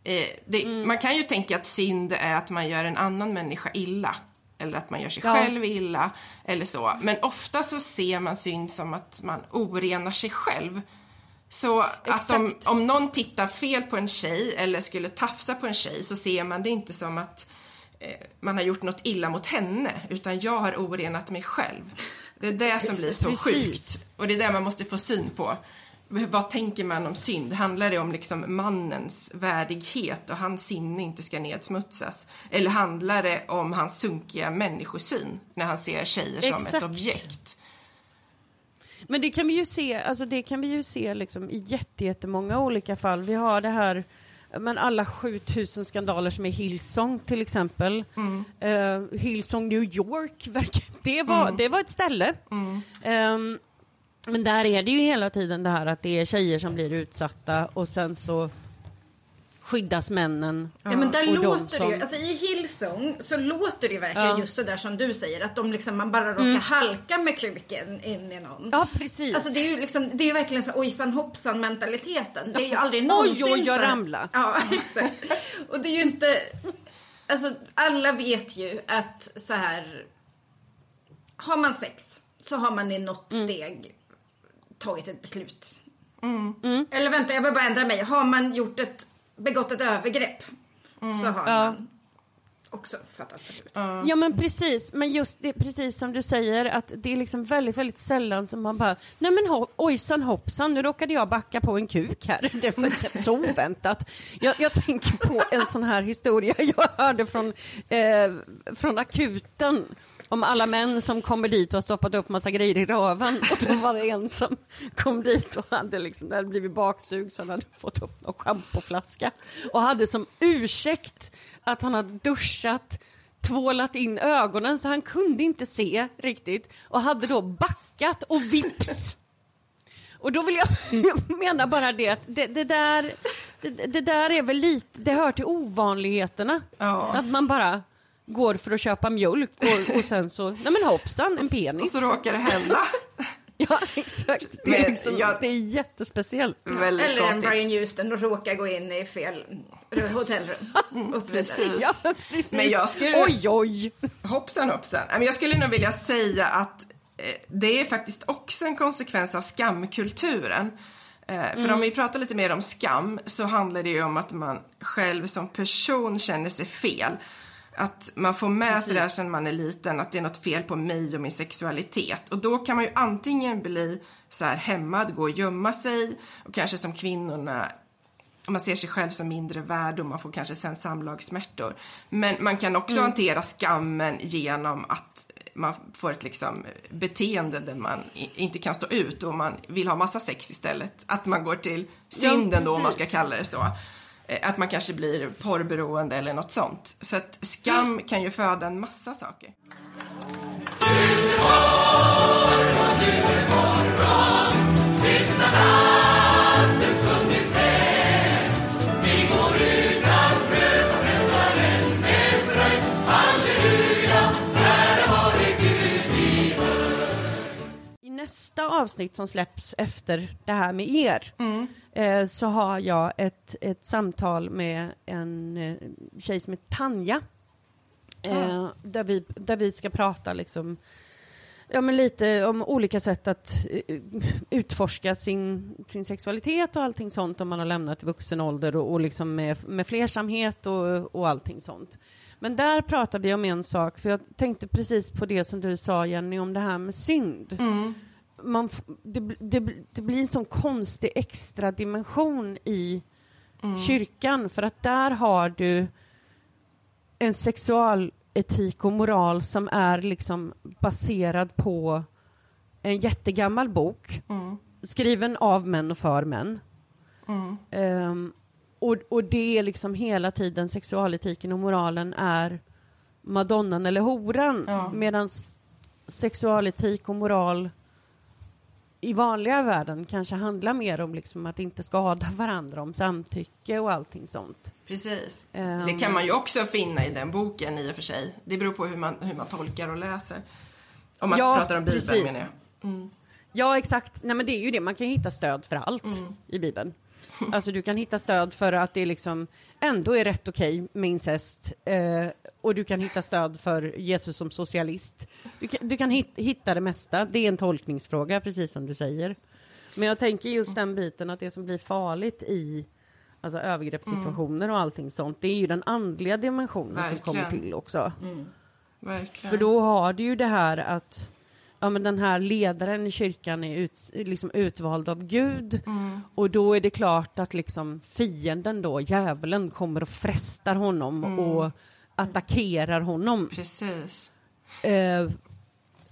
Eh, det, Mm. Man kan ju tänka att synd är att man gör en annan människa illa. Eller att man gör sig Ja. själv illa. Eller så. Men ofta så ser man synd som att man orenar sig själv. Så att om, Exakt. om någon tittar fel på en tjej eller skulle tafsa på en tjej så ser man det inte som att eh, man har gjort något illa mot henne utan jag har orenat mig själv. Det är det som blir så Precis. sjukt. Och det är det man måste få syn på. Vad tänker man om synd? Handlar det om liksom mannens värdighet och hans sinne inte ska nedsmutsas? Eller handlar det om hans sunkiga människosyn när han ser tjejer som ett Exakt. objekt? Men det kan vi ju se, alltså det kan vi ju se liksom i jätte- jättemånga olika fall. Vi har det här, men alla 7000 skandaler som är Hillsong till exempel. Eh, Hillsong New York, <laughs> det var, det var ett ställe. Ehm, men där är det ju hela tiden det här att det är tjejer som blir utsatta och sen så skyddas männen. Ja men där låter det ju, som- alltså i Hillsong så låter det ju verkligen Ja. just sådär som du säger att de liksom, man bara råkar halka med kuken in i någon. Ja, precis. Alltså det är ju liksom, det är ju verkligen så ojsan hoppsan mentaliteten. Det är ju aldrig någonsin Oj, oj, jag ramla. Ja, <laughs> exakt. Och det är ju inte, alltså alla vet ju att så här, har man sex så har man i något Mm. steg tagit ett beslut. Eller vänta, jag vill bara ändra mig. Har man gjort ett, begått ett övergrepp så har Ja. man också fattat beslut. Ja men precis, men just det, precis som du säger att det är liksom väldigt, väldigt sällan som man bara, nej men ho- ojsan hoppsan, nu råkade jag backa på en kuk här. <laughs> Det var så oväntat. Jag, jag tänker på en sån här historia <laughs> jag hörde från, eh, från akuten om alla män som kommer dit och har stoppat upp massa grejer i röven och då var det en som kom dit och hade liksom, hade blivit baksug så han hade fått upp någon schampoflaska och hade som ursäkt att han hade duschat tvålat in ögonen så han kunde inte se riktigt och hade då backat och vips. Och då vill jag, jag menar bara det att det, det, där, det, det där är väl lite, det hör till ovanligheterna. Ja. Att man bara går för att köpa mjölk och, och sen så, nej men hoppsan, en Och penis. så råkar det hända. <laughs> Ja exakt, det är, Men liksom, jag- det är jättespeciellt. Eller en konstigt. Brian Houston och råkar gå in i fel hotellrum och så vidare. Precis. Ja, precis. Men jag skulle- Oj, oj. Hoppsan hoppsan. Jag skulle nog vilja säga att eh, det är faktiskt också en konsekvens av skamkulturen. Eh, För om vi pratar lite mer om skam så handlar det ju om att man själv som person känner sig fel. Att man får med sig det här sedan man är liten, att det är något fel på mig och min sexualitet. Och då kan man ju antingen bli så här hämmad, gå och gömma sig och kanske som kvinnorna man ser sig själv som mindre värd och man får kanske sen samlagssmärtor. Men man kan också hantera skammen genom att man får ett liksom beteende där man inte kan stå ut och man vill ha massa sex istället. Att man går till synden då om man ska precis. kalla det så. Eh, Att man kanske blir porrberoende eller något sånt. Så att skam kan ju föda en massa saker. Avsnitt som släpps efter det här med er eh, så har jag ett, ett samtal med en eh, tjej som heter Tanja. Eh, där, vi, där vi ska prata liksom, ja, men lite om olika sätt att eh, utforska sin, sin sexualitet och allting sånt om man har lämnat i vuxen ålder och, och liksom med, med flersamhet och, och allting sånt. Men där pratar vi om en sak, för jag tänkte precis på det som du sa Jenny om det här med synd. Man, det, det, det blir en sån konstig extra dimension i kyrkan för att där har du en sexualetik och moral som är liksom baserad på en jättegammal bok skriven av män och för män. Ehm, och, och det är liksom hela tiden sexualetiken och moralen är madonnan eller horan Ja. medan sexualetik och moral i vanliga världen kanske handlar mer om liksom att inte skada <laughs> varandra, om samtycke och allting sånt. Precis. Ehm. Det kan man ju också finna i den boken i och för sig. Det beror på hur man, hur man tolkar och läser. Om man Ja, pratar om Bibeln precis. menar jag. Ja, exakt. Nej, men det är ju det. Man kan hitta stöd för allt i Bibeln. <laughs> Alltså du kan hitta stöd för att det liksom ändå är rätt okej med incest. Eh, och du kan hitta stöd för Jesus som socialist. Du kan, du kan hit, hitta det mesta. Det är en tolkningsfråga, precis som du säger. Men jag tänker just den biten att det som blir farligt i alltså, övergreppssituationer och allting sånt, det är ju den andliga dimensionen som kommer Verkligen. till också. Verkligen. För då har du ju det här att ja, men den här ledaren i kyrkan är ut, liksom utvald av Gud och då är det klart att liksom fienden då, djävulen, kommer och frestar honom och attackerar honom. Precis. Eh,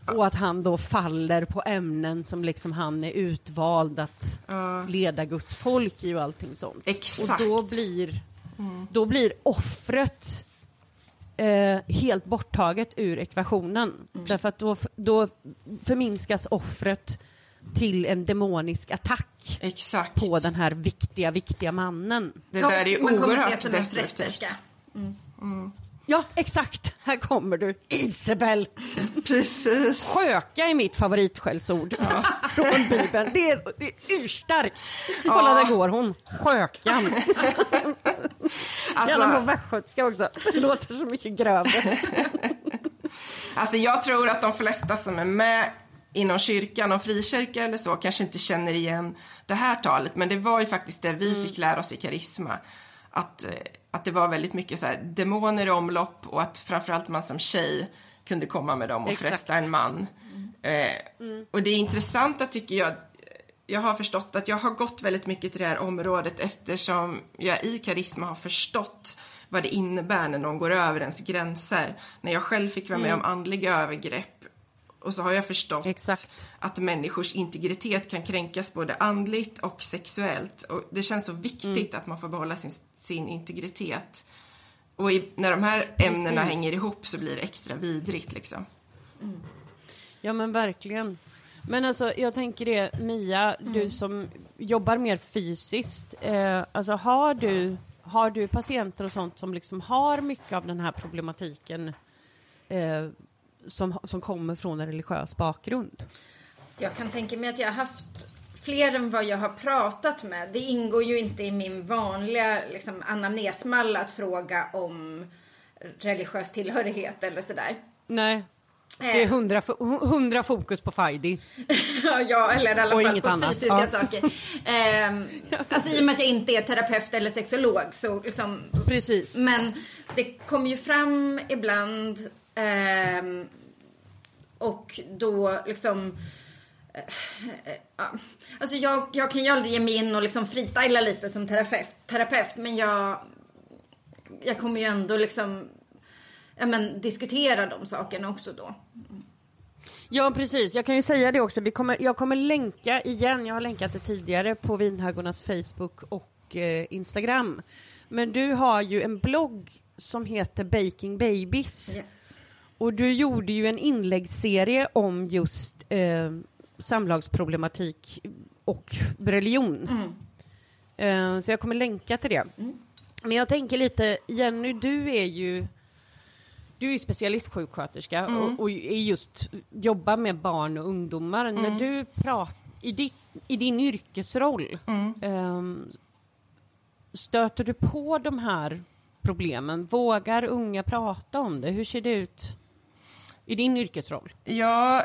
och att han då faller på ämnen som liksom han är utvald att Ja. leda Guds folk i och allting sånt. Exakt. Och då blir, då blir offret eh, helt borttaget ur ekvationen. Därför att då, då förminskas offret till en demonisk attack Exakt. på den här viktiga, viktiga mannen. Det där är ju man kommer oerhört se som en destruktivt. prästerska. Ja, exakt. Här kommer du. Isabel. <laughs> Precis. Sköka är mitt favoritskällsord <laughs> från Bibeln. Det är, det är urstarkt. Kolla, där går hon. Skökan. Gärna <laughs> på Alltså, västgötska också. Det låter så mycket grövre. alltså jag tror att de flesta som är med inom kyrkan och frikyrka eller så kanske inte känner igen det här talet. Men det var ju faktiskt det vi fick lära oss i karisma. Att, eh, att det var väldigt mycket så här demoner i omlopp och att framförallt man som tjej kunde komma med dem och Exakt. fresta en man. Eh, Och det intressanta tycker jag. Jag har förstått att jag har gått väldigt mycket till det här området eftersom jag i karisma har förstått vad det innebär när någon går över ens gränser. När jag själv fick vara med om andliga övergrepp och så har jag förstått Exakt. att människors integritet kan kränkas både andligt och sexuellt. Och det känns så viktigt att man får behålla sin, sin integritet. Och i, när de här ämnena Precis. hänger ihop så blir det extra vidrigt liksom. Ja men verkligen. Men alltså jag tänker det, Mia, du som jobbar mer fysiskt. Eh, alltså har du, har du patienter och sånt som liksom har mycket av den här problematiken eh, som, som kommer från en religiös bakgrund? Jag kan tänka mig att jag har haft fler än vad jag har pratat med. Det ingår ju inte i min vanliga liksom, anamnesmall att fråga om religiös tillhörighet eller sådär. Nej. Det är hundra, fo- hundra fokus på Fajdi. <laughs> ja, eller i alla Och fall på annat. fysiska Ja. saker. Ehm, <laughs> alltså i och med att jag inte är terapeut eller sexolog så liksom, Precis. Men det kommer ju fram ibland ehm, och då liksom eh, eh, ja. Alltså jag, jag kan ju aldrig ge mig in och liksom freestyla lite som terapeut, terapeut men jag, jag kommer ju ändå liksom ja, men, diskutera de sakerna också då. Ja, precis. Jag kan ju säga det också. Vi kommer, jag kommer länka igen, jag har länkat det tidigare på Vinhaggornas Facebook och eh, Instagram. Men du har ju en blogg som heter Baking Babies. Yes. Och du gjorde ju en inläggsserie om just eh, samlagsproblematik och religion. Eh, så jag kommer länka till det. Men jag tänker lite, Jenny, du är ju du är ju specialistsjuksköterska och, och är just jobbar med barn och ungdomar. När du pratar i, ditt, i din yrkesroll, ehm, stöter du på de här problemen? Vågar unga prata om det? Hur ser det ut i din yrkesroll? Ja,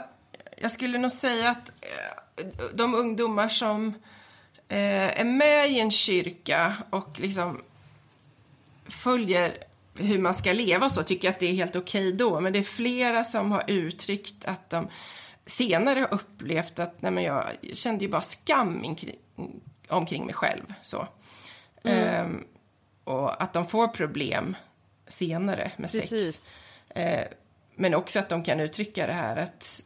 jag skulle nog säga att eh, de ungdomar som eh, är med i en kyrka och liksom följer hur man ska leva och så tycker jag att det är helt okej då. Men det är flera som har uttryckt att de senare har upplevt att nej men jag kände ju bara skam inkring, omkring mig själv. Så. Ehm, och att de får problem senare med sex. Precis. Eh, men också att de kan uttrycka det här att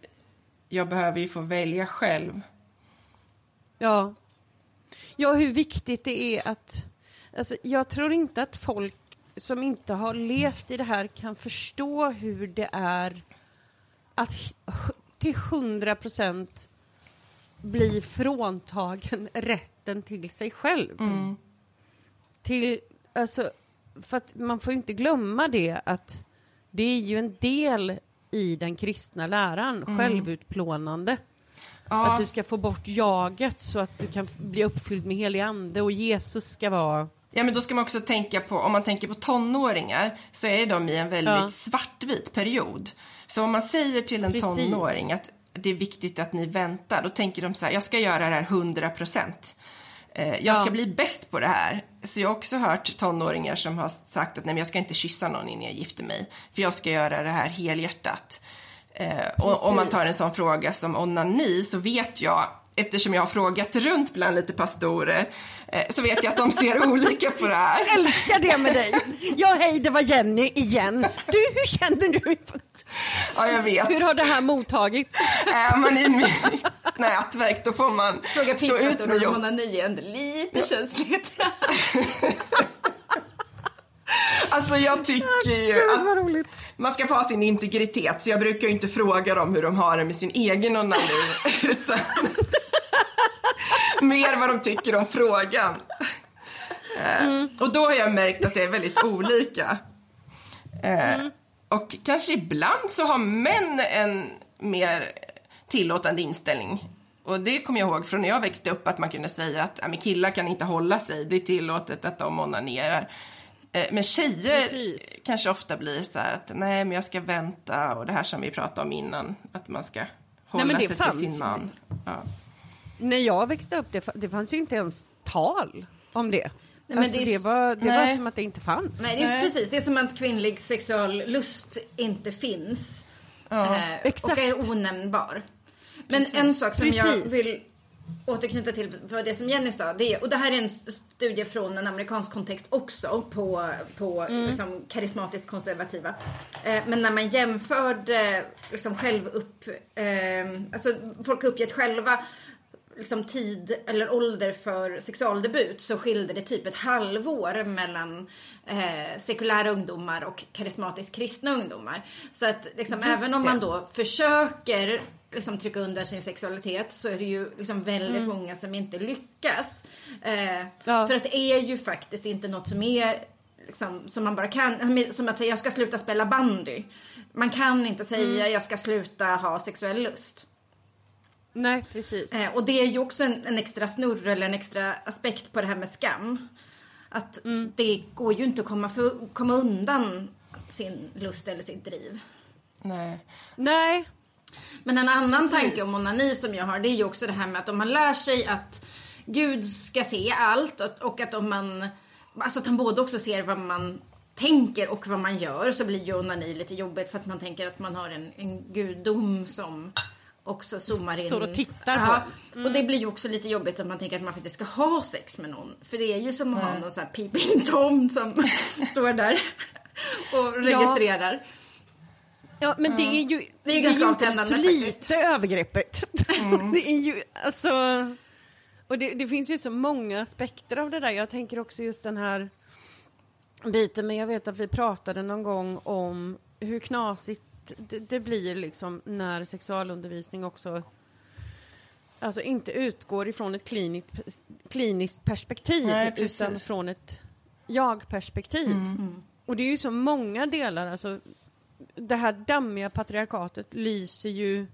jag behöver ju få välja själv. Ja. Ja, hur viktigt det är att... Alltså, jag tror inte att folk som inte har levt i det här kan förstå hur det är att till hundra procent bli fråntagen <laughs> rätten till sig själv. Till, alltså, för att man får inte glömma det att det är ju en del i den kristna läran, självutplånande. Ja, Att du ska få bort jaget så att du kan bli uppfylld med helig ande och Jesus ska vara... ja, men då ska man också tänka på, om man tänker på tonåringar så är de i en väldigt Ja. svartvit period. Så om man säger till en Precis. tonåring att det är viktigt att ni väntar, då tänker de så här, jag ska göra det här 100 procent. Eh, jag Ja. ska bli bäst på det här. Så jag har också hört tonåringar som har sagt att nej, men jag ska inte kyssa någon innan jag gifter mig. För jag ska göra det här helhjärtat. Eh, och om man tar en sån fråga som onani så vet jag, eftersom jag har frågat runt bland lite pastorer, eh, så vet jag att de ser <laughs> olika på det här. Älskar det med dig! Ja, hej, det var Jenny igen. Du, hur känner du? Ja, jag vet. Hur har det här mottagits? Är man i mitt nätverk då får man Fråga stå ut med om jobb. ändå lite känsligt. <laughs> Alltså jag tycker ju att man ska få ha sin integritet så jag brukar ju inte fråga dem hur de har det med sin egen onani. <laughs> Utan mer vad de tycker om frågan. Eh, Och då har jag märkt att det är väldigt olika. Eh, Och kanske ibland så har män en mer tillåtande inställning. Och det kommer jag ihåg från när jag växte upp att man kunde säga att "Ja, men killar kan inte hålla sig, det är tillåtet att de onanerar. Eh, Men tjejer Precis. kanske ofta blir så här att nej men jag ska vänta och det här som vi pratade om innan, att man ska hålla det sig fanns till sin man. Ja. När jag växte upp, det, det fanns ju inte ens tal om det. men alltså, det det, var, det var Nej. som att det inte fanns. Nej, det är precis. Det är som att kvinnlig sexuallust inte finns. eh, exakt. och är onämnbar. Men en sak som jag Precis. vill återknyta till det som Jenny sa. Det är, och det här är en studie från en amerikansk kontext också på, på liksom, karismatiskt konservativa. Eh, men när man jämförde liksom själv upp, eh, alltså folk uppgett själva liksom tid eller ålder för sexualdebut så skilde det typ ett halvår mellan eh, sekulära ungdomar och karismatiskt kristna ungdomar. Så att liksom, även om man då försöker liksom, trycka under sin sexualitet så är det ju liksom väldigt många som inte lyckas. Eh, Ja. För att det är ju faktiskt inte något som är liksom, som man bara kan, som att säga jag ska sluta spela bandy. Man kan inte säga jag ska sluta ha sexuell lust. Nej, precis. Eh, och det är ju också en, en extra snurr eller en extra aspekt på det här med skam. Att det går ju inte att komma, för, komma undan sin lust eller sitt driv. Nej. Nej, Men en annan Precis. tanke om onani som jag har det är ju också det här med att om man lär sig att Gud ska se allt och, att om man, alltså att han både också ser vad man tänker och vad man gör så blir ju onani lite jobbigt för att man tänker att man har en, en gudom som också zoomar in. Står och tittar på Ja, Och det blir ju också lite jobbigt om man tänker att man faktiskt ska ha sex med någon. För det är ju som att ha någon sån här peeping <laughs> tom som <laughs> står där och registrerar. Ja, men det är ju, Det är ju ganska inte avtändande så faktiskt. lite övergreppet. <laughs> det är ju alltså... Och det, det finns ju så många aspekter av det där. Jag tänker också just den här biten, men jag vet att vi pratade någon gång om hur knasigt det, det blir liksom när sexualundervisning också alltså inte utgår ifrån ett kliniskt, kliniskt perspektiv Nej, utan från ett jag-perspektiv. Och det är ju så många delar, alltså det här dammiga patriarkatet lyser ju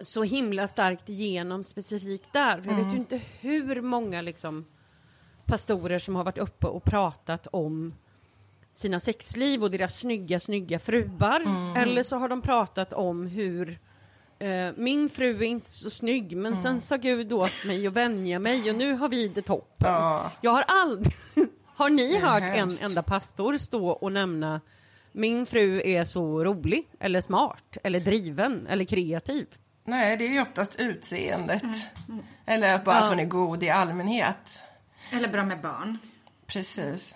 så himla starkt igenom specifikt där. För jag vet ju inte hur många liksom pastorer som har varit uppe och pratat om sina sexliv och deras snygga, snygga fruar. Eller så har de pratat om hur eh, min fru är inte så snygg men sen sa Gud åt mig att vänja mig och nu har vi det toppen. Ja. Jag har aldrig... <laughs> har ni hört en enda pastor stå och nämna min fru är så rolig eller smart eller driven eller kreativ? Nej, det är ju oftast utseendet. Eller att bara att Ja. hon är god i allmänhet. Eller bra med barn. Precis.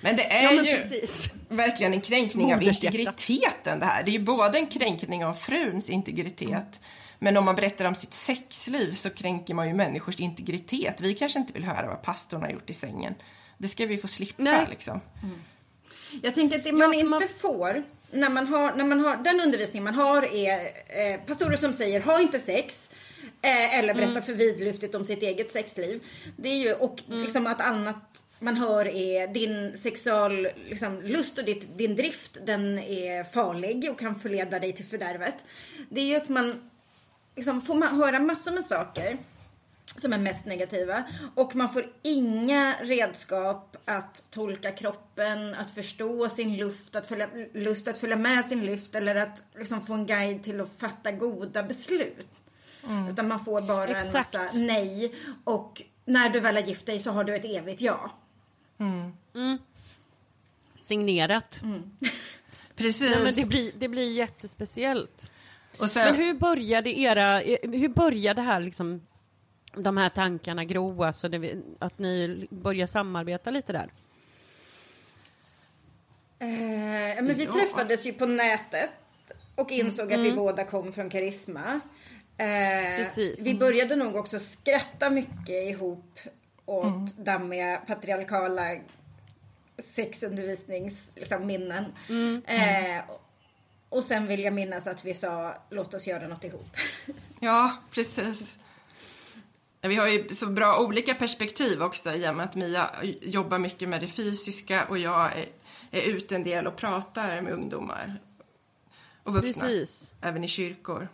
Men det är Ja, men ju precis. verkligen en kränkning av integriteten det här. Det är ju både en kränkning av fruns integritet men om man berättar om sitt sexliv så kränker man ju människors integritet. Vi kanske inte vill höra vad pastorn har gjort i sängen. Det ska vi få slippa Nej. liksom. Jag tänker att det man för inte man- får när man har, när man har, den undervisning man har är eh, pastorer som säger ha inte sex. Eh, eller berätta för vidlyftigt om sitt eget sexliv. Det är ju, och liksom att annat man hör är din sexual liksom, lust och ditt, din drift den är farlig och kan förleda dig till fördärvet. Det är ju att man liksom får man höra massor med saker som är mest negativa. Och man får inga redskap att tolka kroppen, att förstå sin luft, att följa, lust att följa med sin luft eller att liksom få en guide till att fatta goda beslut. Utan man får bara Exakt. en massa nej. Och när du väl har gift dig så har du ett evigt ja. Signerat. <laughs> Precis. Nej, men det, blir, det blir jättespeciellt. Och sen, Men hur började era, hur började här liksom de här tankarna gro, alltså det, att ni börjar samarbeta lite där? Eh, men vi Ja. träffades ju på nätet och insåg att vi båda kom från Karisma. Eh. Vi började nog också skratta mycket ihop åt dammiga patriarkala sexundervisningsminnen. Liksom, minnen. eh, och sen vill jag minnas att vi sa låt oss göra något ihop. <laughs> Ja, precis. Vi har ju så bra olika perspektiv också i och med att Mia jobbar mycket med det fysiska och jag är, är ute en del och pratar med ungdomar och vuxna. Precis. Även i kyrkor.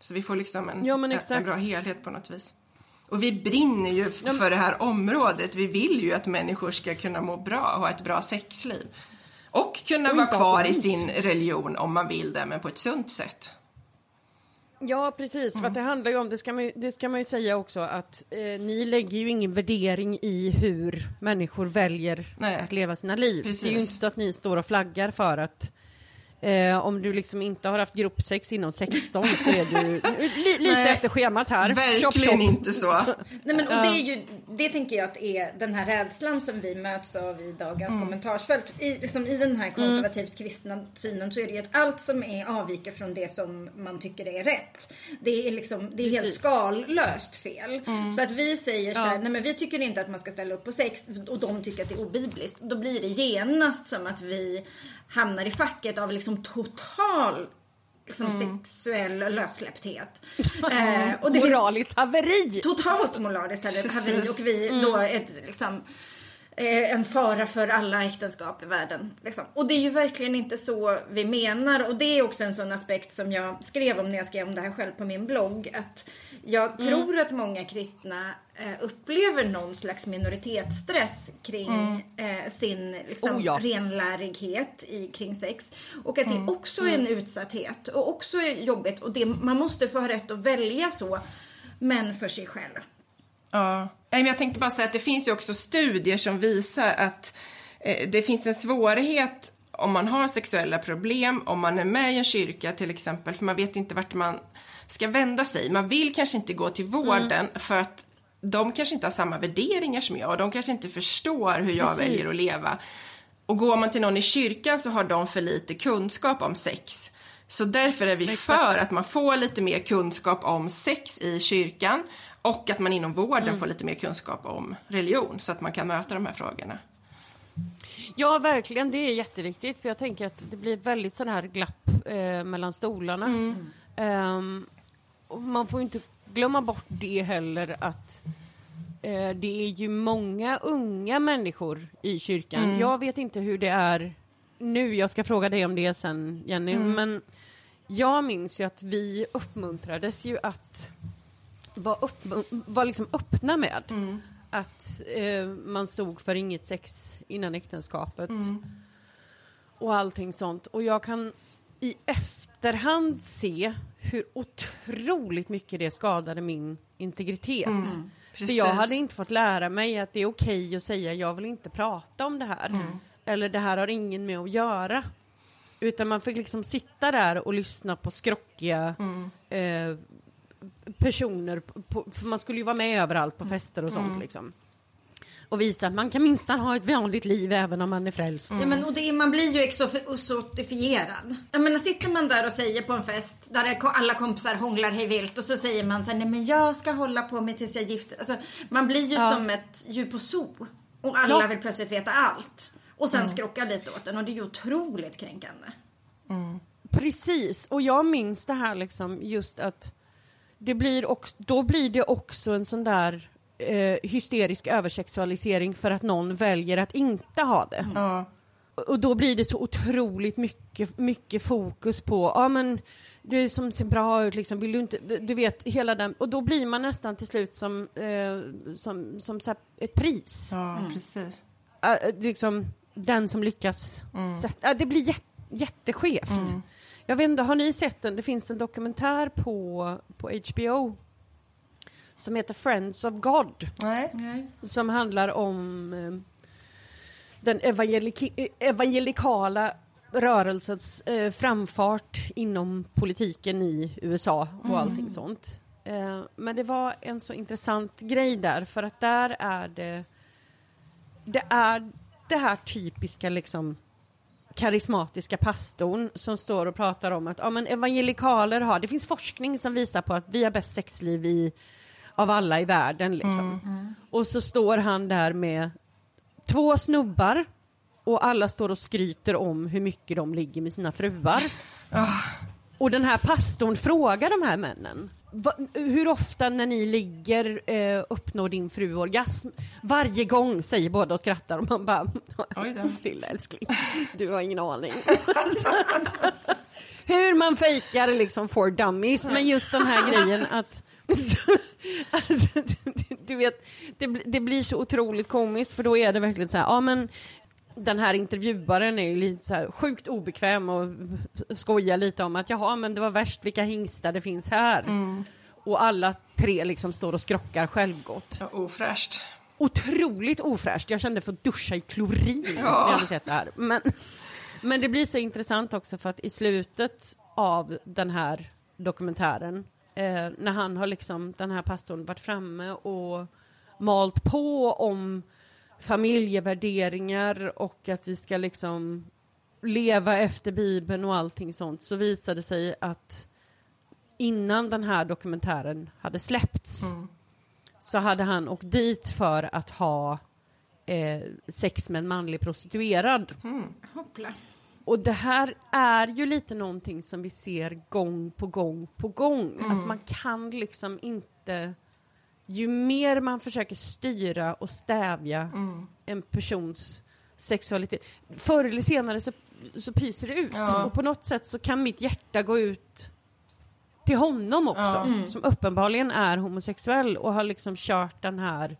Så vi får liksom en, Ja, men en, bra helhet på något vis. Och vi brinner ju f- för det här området. Vi vill ju att människor ska kunna må bra och ha ett bra sexliv. Och kunna Och vara kvar i sin religion om man vill det, men på ett sunt sätt. Ja, precis. För att det handlar ju om, det ska man, ju- det ska man ju säga också, att eh, ni lägger ju ingen värdering i hur människor väljer Nej. att leva sina liv. Precis. Det är ju inte så att ni står och flaggar för att eh, om du liksom inte har haft gruppsex inom 16 så är du <laughs> li, lite Nej, efter schemat här. Verkligen chop. inte så. Nej, men, och det, är ju, det tänker jag att är den här rädslan som vi möts av i dagens Mm. kommentarsfält. I, liksom, I den här konservativt kristna synen så är det ju att allt som är avviker från det som man tycker är rätt. Det är, liksom, det är helt Precis. skallöst fel. Mm. Så att vi säger så här, nej men vi tycker inte att man ska ställa upp på sex och de tycker att det är obibliskt. Då blir det genast som att vi hamnar i facket av liksom total liksom Mm. sexuell lössläppthet. <laughs> eh, och det Moraliskt haveri! totalt moraliskt haveri och vi då ett liksom eh, en fara för alla äktenskap i världen. Liksom. Och det är ju verkligen inte så vi menar. Och det är också en sån aspekt som jag skrev om när jag skrev om det här själv på min blogg. Att jag tror att många kristna upplever någon slags minoritetsstress kring eh, sin liksom, Oh ja. renlärighet i, kring sex. Och att det också är en utsatthet och också är jobbigt. Och det, man måste få ha rätt att välja så, men för sig själv. Ja. Men Jag tänkte bara säga att det finns ju också studier som visar att eh, det finns en svårighet om man har sexuella problem, om man är med i en kyrka till exempel, för man vet inte vart man ska vända sig. Man vill kanske inte gå till vården för att de kanske inte har samma värderingar som jag och de kanske inte förstår hur jag Precis. väljer att leva. Och går man till någon i kyrkan så har de för lite kunskap om sex. Så därför är vi för att man får lite mer kunskap om sex i kyrkan och att man inom vården får lite mer kunskap om religion så att man kan möta de här frågorna. Ja, verkligen. Det är jätteviktigt. För jag tänker att det blir väldigt sån här glapp eh, mellan stolarna. Ehm, och man får inte glömma bort det heller att eh, det är ju många unga människor i kyrkan. Jag vet inte hur det är nu. Jag ska fråga dig om det sen, Jenny. Men jag minns ju att vi uppmuntrades ju att vara, uppmun- vara liksom öppna med att eh, man stod för inget sex innan äktenskapet och allting sånt. Och jag kan i efterhand se hur otroligt mycket det skadade min integritet. För jag hade inte fått lära mig att det är okej att säga jag vill inte prata om det här. Eller det här har ingen med att göra. Utan man fick liksom sitta där och lyssna på skrockiga eh, personer. På, för man skulle ju vara med överallt på fester och sånt liksom. Och visa att man kan minst ha ett vanligt liv även om man är frälst. Ja, men, och det, man blir ju exotifierad. Jag menar, sitter man där och säger på en fest där alla kompisar hånglar hej vilt och så säger man så här, nej men jag ska hålla på mig tills jag gifter alltså, Man blir ju som ett djur på zoo. Och alla Ja. vill plötsligt veta allt. Och sen skrocka lite åt en och det är ju otroligt kränkande. Precis, och jag minns det här liksom just att det blir också, då blir det också en sån där eh, hysterisk översexualisering för att någon väljer att inte ha det. Ja. Och då blir det så otroligt mycket, mycket fokus på, ja men du som ser bra ut liksom, vill du inte, du, vet hela den, och då blir man nästan till slut som, eh, som, som så här, ett pris. Ja, precis. Äh, liksom den som lyckas sätta, äh, det blir jät, jätteskevt. Jag vet inte, har ni sett den? Det finns en dokumentär på, på HBO som heter Friends of God Nej. som handlar om eh, den evangeliki- eh, evangelikala rörelsens eh, framfart inom politiken i USA och allting sånt. Eh, men det var en så intressant grej där för att där är det det är det här typiska liksom karismatiska pastorn som står och pratar om att ja, men evangelikaler har, det finns forskning som visar på att vi har bäst sexliv i, av alla i världen liksom. Och så står han där med två snubbar och alla står och skryter om hur mycket de ligger med sina fruar. <laughs> Och den här pastorn frågar de här männen, Va, hur ofta när ni ligger eh, uppnår din fru orgasm? Varje gång säger båda och skrattar och man bara, <laughs> lilla älskling, du har ingen aning. <laughs> hur man fejkar liksom for dummies, men just den här grejen att att, <laughs> du vet, det, det blir så otroligt komiskt för då är det verkligen så här, ja men den här intervjuaren är ju lite så här sjukt obekväm och skojar lite om att jaha men det var värst vilka hingstar det finns här. Och alla tre liksom står och skrockar självgott. Så ofräscht. Otroligt ofräscht, jag kände för att duscha i klorin när jag hade sett det här. Men, men det blir så intressant också för att i slutet av den här dokumentären eh, när han har liksom, den här pastorn varit framme och malt på om familjevärderingar och att vi ska liksom leva efter Bibeln och allting sånt så visade det sig att innan den här dokumentären hade släppts så hade han åkt dit för att ha eh, sex med en manlig prostituerad. Hoppla. Och det här är ju lite någonting som vi ser gång på gång på gång. Att man kan liksom inte... Ju mer man försöker styra och stävja en persons sexualitet, förr eller senare så, så pyser det ut. Ja. Och på något sätt så kan mitt hjärta gå ut till honom också, som uppenbarligen är homosexuell och har liksom kört den här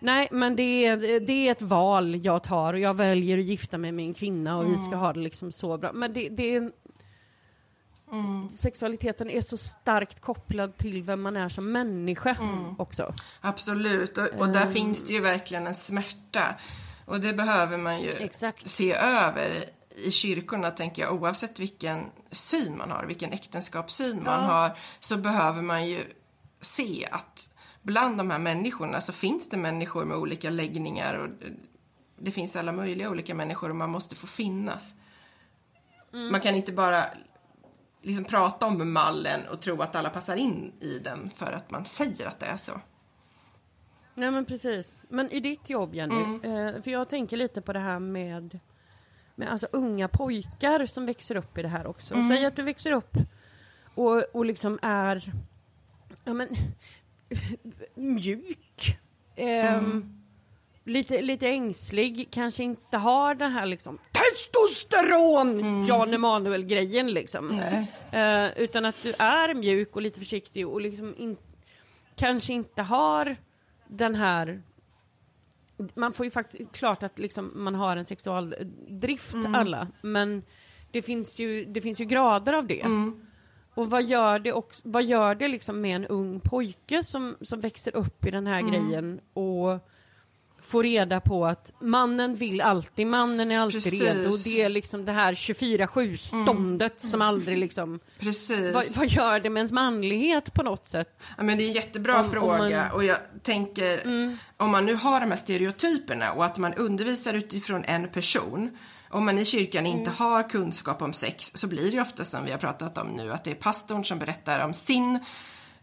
Nej, men det är, det är ett val jag tar och jag väljer att gifta mig med en kvinna och vi ska ha det liksom så bra. Men det, det är... Sexualiteten är så starkt kopplad till vem man är som människa också. Absolut, och, och där finns det ju verkligen en smärta. Och det behöver man ju Exakt. se över i kyrkorna, tänker jag, oavsett vilken syn man har, vilken äktenskapssyn man har, så behöver man ju se att bland de här människorna så finns det människor med olika läggningar och det finns alla möjliga olika människor och man måste få finnas. Man kan inte bara liksom prata om mallen och tro att alla passar in i den för att man säger att det är så. Nej men precis. Men i ditt jobb Jenny, eh, för jag tänker lite på det här med, med alltså unga pojkar som växer upp i det här också. Säg att du växer upp och, och liksom är ja, men, mjuk. Ehm, Lite, lite ängslig, kanske inte har den här liksom testosteron Jan Emanuel-grejen liksom. Eh, utan att du är mjuk och lite försiktig och liksom in, kanske inte har den här man får ju faktiskt klart att liksom man har en sexualdrift alla, men det finns ju, det finns ju grader av det. Och vad gör det, också, vad gör det liksom med en ung pojke som, som växer upp i den här grejen? Och får reda på att mannen vill alltid, mannen är alltid Precis. redo. Det är liksom det här 24-7 ståndet som aldrig liksom... Precis. Vad, vad gör det med ens manlighet på något sätt? Ja, men det är en jättebra Om- om fråga man- Mm. och jag tänker om man nu har de här stereotyperna och att man undervisar utifrån en person om man i kyrkan Mm. inte har kunskap om sex så blir det ofta som vi har pratat om nu att det är pastorn som berättar om sin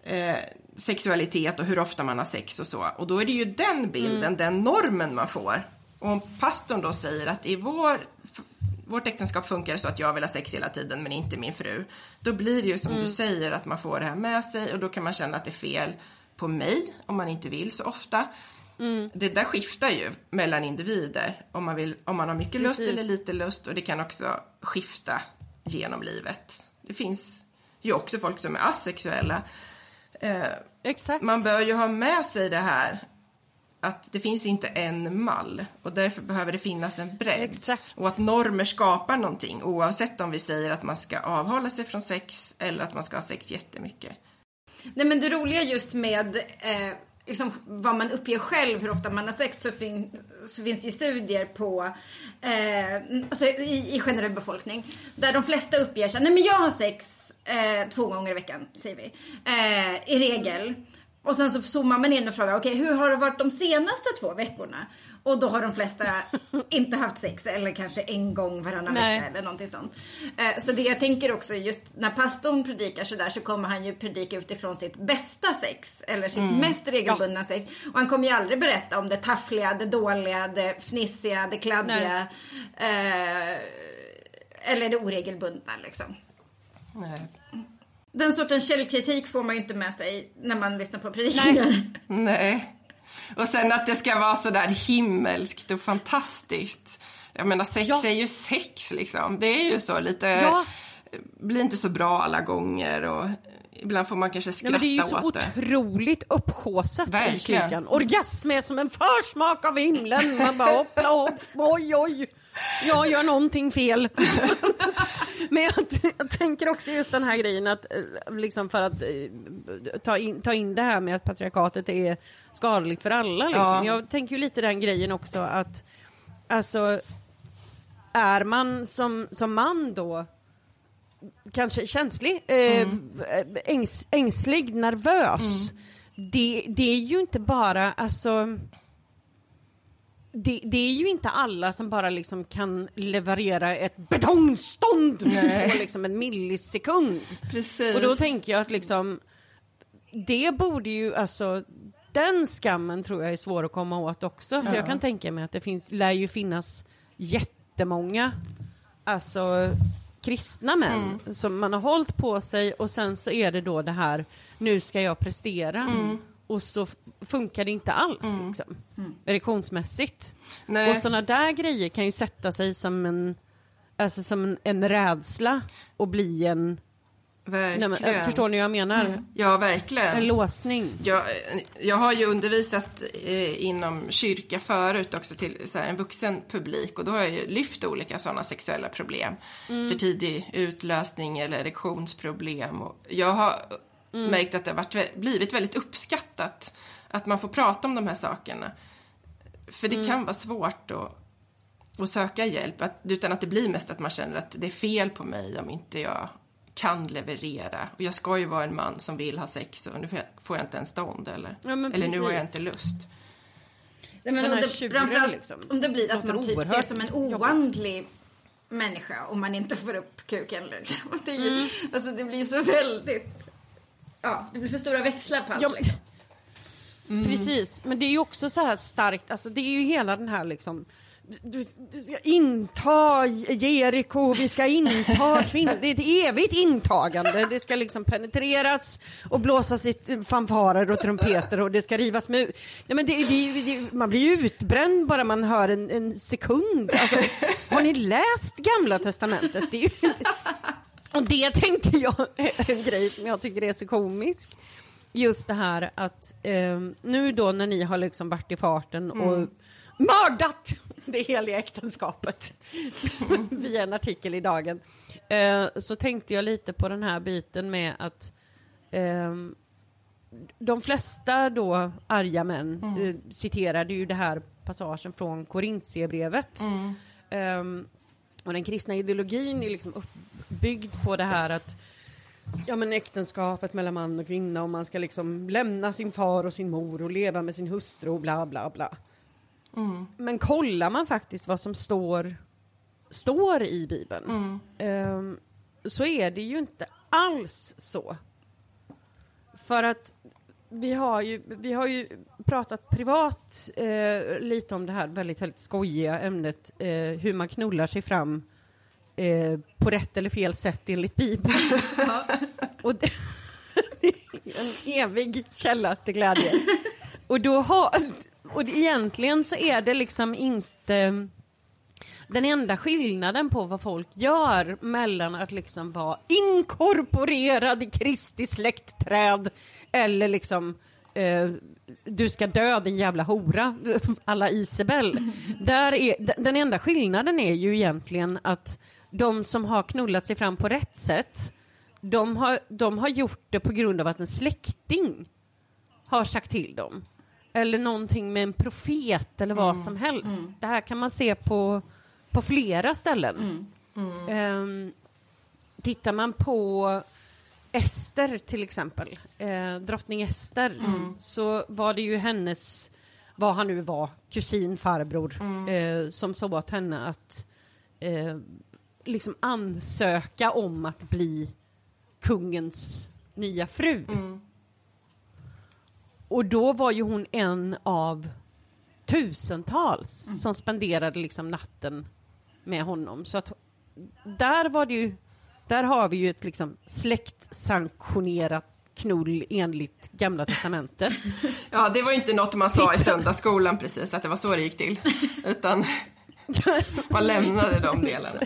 eh, sexualitet och hur ofta man har sex och så. Och då är det ju den bilden, Mm. den normen man får. Och om pastorn då säger att i vår vårt äktenskap funkar så att jag vill ha sex hela tiden men inte min fru. Då blir det ju som du säger att man får det här med sig och då kan man känna att det är fel på mig om man inte vill så ofta. Det där skiftar ju mellan individer om man, vill, om man har mycket lust Precis. eller lite lust och det kan också skifta genom livet. Det finns ju också folk som är asexuella. Eh, man bör ju ha med sig det här att det finns inte en mall och därför behöver det finnas en bredd. Exakt. Och att normer skapar någonting oavsett om vi säger att man ska avhålla sig från sex eller att man ska ha sex jättemycket. Nej men det roliga just med eh, liksom, vad man uppger själv, hur ofta man har sex, så, fin- så finns det ju studier på, eh, alltså i, i generell befolkning, där de flesta uppger sig, nej men jag har sex eh, två gånger i veckan, säger vi, eh, i regel. Och sen så zoomar man in och frågar, okej hur har det varit de senaste två veckorna? Och då har de flesta <laughs> inte haft sex eller kanske en gång varannan Nej. vecka eller någonting sånt. Eh, Så det jag tänker också just när pastorn predikar sådär så kommer han ju predika utifrån sitt bästa sex eller sitt mest regelbundna sex. Och han kommer ju aldrig berätta om det taffliga, det dåliga, det fnissiga, det kladdiga. Eh, eller det oregelbundna liksom. Nej. Den sortens källkritik får man ju inte med sig när man lyssnar på predikningar. Nej. <laughs> Och sen att det ska vara så där himmelskt och fantastiskt. Jag menar sex Ja. är ju sex liksom. Det är ju så lite, Ja. blir inte så bra alla gånger och ibland får man kanske Nej, skratta men det är ju så åt det. otroligt upphaussat i Verkligen. kyrkan. Orgasm är som en försmak av himlen. Man bara hoppla hopp, oj oj. <laughs> Jag gör någonting fel. <laughs> Men jag, jag tänker också just den här grejen att eh, liksom för att eh, ta in, ta in det här med att patriarkatet är skadligt för alla. Liksom. Ja. Jag tänker ju lite den grejen också att alltså är man som, som man då kanske känslig, eh, ängs, ängslig, nervös. Det, det är ju inte bara, alltså det, det är ju inte alla som bara liksom kan leverera ett betongstånd Nej. på liksom en millisekund. Precis. Och då tänker jag att liksom det borde ju alltså den skammen tror jag är svår att komma åt också. För Ja. jag kan tänka mig att det finns, lär ju finnas jättemånga alltså kristna män Mm. som man har hållit på sig och sen så är det då det här nu ska jag prestera Mm. Och så funkar det inte alls liksom erektionsmässigt. Nej. Och sådana där grejer kan ju sätta sig som en alltså som en, en rädsla och bli en Verkligen. Nej, men, förstår ni vad jag menar? Ja, verkligen. En låsning. Jag, jag har ju undervisat eh, inom kyrka förut också till så här, en vuxen publik och då har jag ju lyft olika sådana sexuella problem. För tidig utlösning eller erektionsproblem. Och jag har märkt att det har varit, blivit väldigt uppskattat att man får prata om de här sakerna. För det kan vara svårt att, att söka hjälp att, utan att det blir mest att man känner att det är fel på mig om inte jag kan leverera. Och jag ska ju vara en man som vill ha sex och nu får jag, inte ens stånd eller, Ja, eller nu har jag inte lust. Nej, men här det, tjuren, liksom. om det blir att man typ ses som en jobbigt. oandlig människa om man inte får upp kuken liksom. <laughs> Det, är ju, Mm. alltså, det blir ju så väldigt... Ja, det blir för stora växlar på allt Ja, liksom. Precis, men det är ju också så här starkt, alltså det är ju hela den här liksom du, du ska inta Jeriko, vi ska inta <laughs> kvinnor. Det är ett evigt intagande. Det ska liksom penetreras och blåsas i fanfarer och trumpeter och det ska rivas med... Nej, men det, det, det, man blir ju utbränd bara man hör en, en sekund. Alltså, har ni läst Gamla Testamentet? Det är ju inte... Och det tänkte jag <laughs> en grej som jag tycker är så komisk. Just det här att eh, nu då när ni har liksom varit i farten och mördat <laughs> det heliga äktenskapet <laughs> via en artikel i Dagen. Eh, så tänkte jag lite på den här biten med att eh, de flesta då arga män eh, citerade ju det här passagen från Korintierbrevet. Ehm, och den kristna ideologin är liksom uppbyggd på det här att ja, men äktenskapet mellan man och kvinna och man ska liksom lämna sin far och sin mor och leva med sin hustru och bla bla bla. Men kollar man faktiskt vad som står, står i Bibeln ehm, så är det ju inte alls så. För att vi har ju, vi har ju pratat privat eh, lite om det här väldigt, väldigt skojiga ämnet eh, hur man knullar sig fram eh, på rätt eller fel sätt enligt Bibeln. <laughs> Och det, <laughs> det är en evig källa till glädje. Och då har, och det, egentligen så är det liksom inte den enda skillnaden på vad folk gör mellan att liksom vara inkorporerad i Kristi släktträd eller liksom eh, du ska dö din jävla hora, <laughs> alla Isabel. Där är, den enda skillnaden är ju egentligen att de som har knullat sig fram på rätt sätt, de har, de har gjort det på grund av att en släkting har sagt till dem. Eller någonting med en profet eller vad som helst. Det här kan man se på, på flera ställen. Ehm, tittar man på Ester till exempel, eh, drottning Ester, så var det ju hennes, vad han nu var, kusin, farbror, eh, som sa åt henne att eh, liksom ansöka om att bli kungens nya fru. Och då var ju hon en av tusentals som spenderade liksom natten med honom. Så att där var det ju Där har vi ju ett liksom släktsanktionerat knull enligt Gamla Testamentet. <laughs> Ja, det var ju inte något man sa i söndagsskolan precis, att det var så det gick till. Utan <laughs> man lämnade de delarna.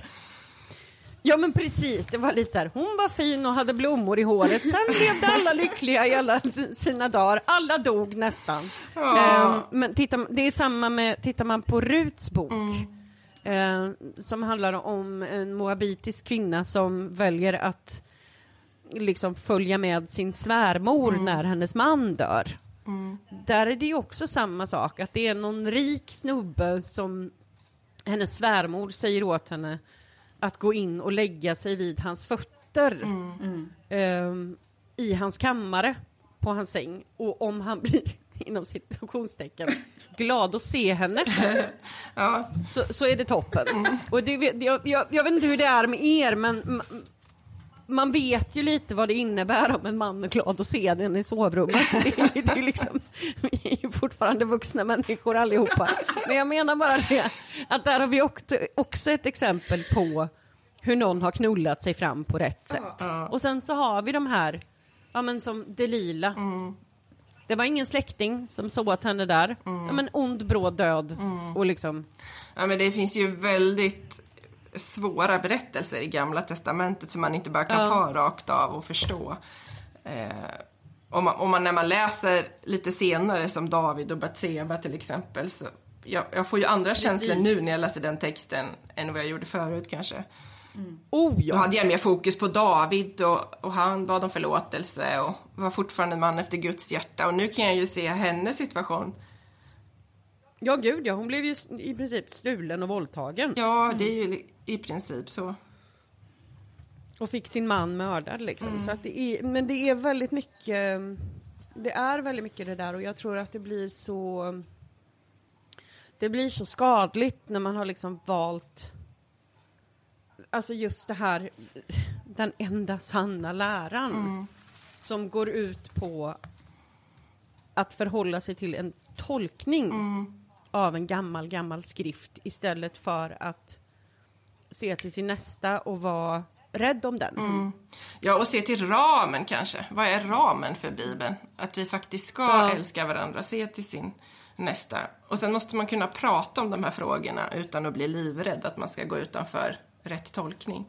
Ja men precis, det var lite så här, hon var fin och hade blommor i håret, sen levde alla lyckliga i alla sina dagar, alla dog nästan. Ja. Eh, men titta, det är samma med, tittar man på Ruts bok, eh, som handlar om en moabitisk kvinna som väljer att liksom följa med sin svärmor när hennes man dör. Där är det ju också samma sak, att det är någon rik snubbe som hennes svärmor säger åt henne att gå in och lägga sig vid hans fötter ehm, i hans kammare på hans säng. Och om han blir <laughs> inom citationstecken glad att se henne <laughs> Ja, så, så är det toppen. Och det, jag, jag, jag vet inte hur det är med er men man vet ju lite vad det innebär om en man är glad att se den i sovrummet. Det är, det är liksom, vi är ju fortfarande vuxna människor allihopa. Men jag menar bara det, att där har vi också, ett exempel på hur någon har knullat sig fram på rätt sätt. Och sen så har vi de här, ja men som Delila. Det var ingen släkting som såg henne där. Ja men ond, bråd död. Och liksom, Ja, men det finns ju väldigt svåra berättelser i Gamla Testamentet som man inte bara kan Ja. ta rakt av och förstå. Eh, om man, om man, när man läser lite senare som David och Batseba till exempel så jag, jag får ju andra känslor nu när jag läser den texten än vad jag gjorde förut kanske. oh Då ja. hade jag mer fokus på David och, och han bad om förlåtelse och var fortfarande en man efter Guds hjärta och nu kan jag ju se hennes situation. Ja gud ja, hon blev ju i princip stulen och våldtagen. Ja, det är ju i princip så. Och fick sin man mördad liksom. Så att det är, men det är väldigt mycket, det är väldigt mycket det där och jag tror att det blir så, det blir så skadligt när man har liksom valt, alltså just det här, den enda sanna läran som går ut på att förhålla sig till en tolkning av en gammal, gammal skrift istället för att se till sin nästa och vara rädd om den. Ja, och se till ramen kanske. Vad är ramen för Bibeln? Att vi faktiskt ska Ja. älska varandra, se till sin nästa. Och sen måste man kunna prata om de här frågorna utan att bli livrädd att man ska gå utanför rätt tolkning.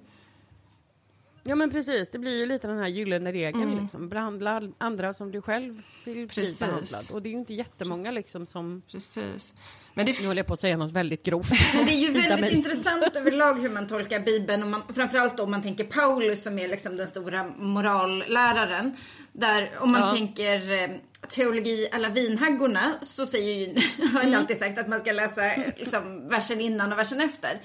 Ja men precis, det blir ju lite den här gyllene regeln liksom. Behandla andra som du själv vill Precis. bli behandlad. Och det är ju inte jättemånga liksom som, Precis. Men det nu håller jag på att säga något väldigt grovt. <laughs> Men det är ju väldigt intressant <laughs> överlag hur man tolkar Bibeln. Och man, framförallt om man tänker Paulus som är liksom den stora moralläraren. Där om man Ja. tänker eh, teologi alla vinhaggorna så säger ju, <laughs> har Mm. jag alltid sagt att man ska läsa liksom, versen innan och versen efter.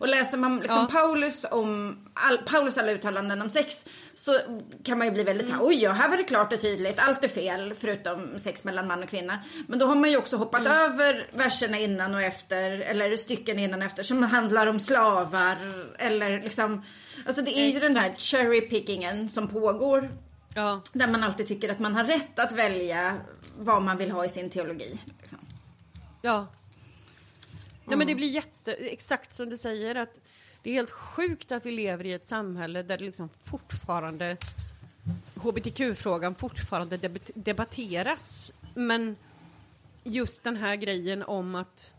Och läser man liksom Ja. Paulus om all, Paulus alla uttalanden om sex så kan man ju bli väldigt såhär, oj ja, här var det klart och tydligt, allt är fel förutom sex mellan man och kvinna. Men då har man ju också hoppat över verserna innan och efter, eller stycken innan och efter som handlar om slavar eller liksom, alltså det är ju den där cherry pickingen som pågår Ja. där man alltid tycker att man har rätt att välja vad man vill ha i sin teologi. Liksom. Ja. Nej men det blir jätte, exakt som du säger att det är helt sjukt att vi lever i ett samhälle där det liksom fortfarande hbtq-frågan fortfarande debat- debatteras. Men just den här grejen om att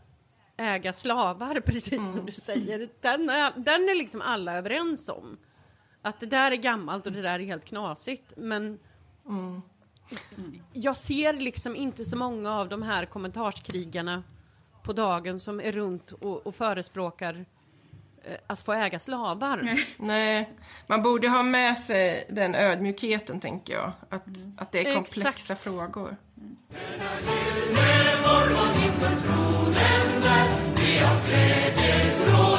äga slavar, <laughs> precis som du säger, den är, den är liksom alla överens om. Att det där är gammalt och det där är helt knasigt, men jag ser liksom inte så många av de här kommentarskrigarna på dagen som är runt och, och förespråkar eh, att få äga slavar. Nej, man borde ha med sig den ödmjukheten tänker jag. Att, att det är komplexa Exakt. frågor. Tiden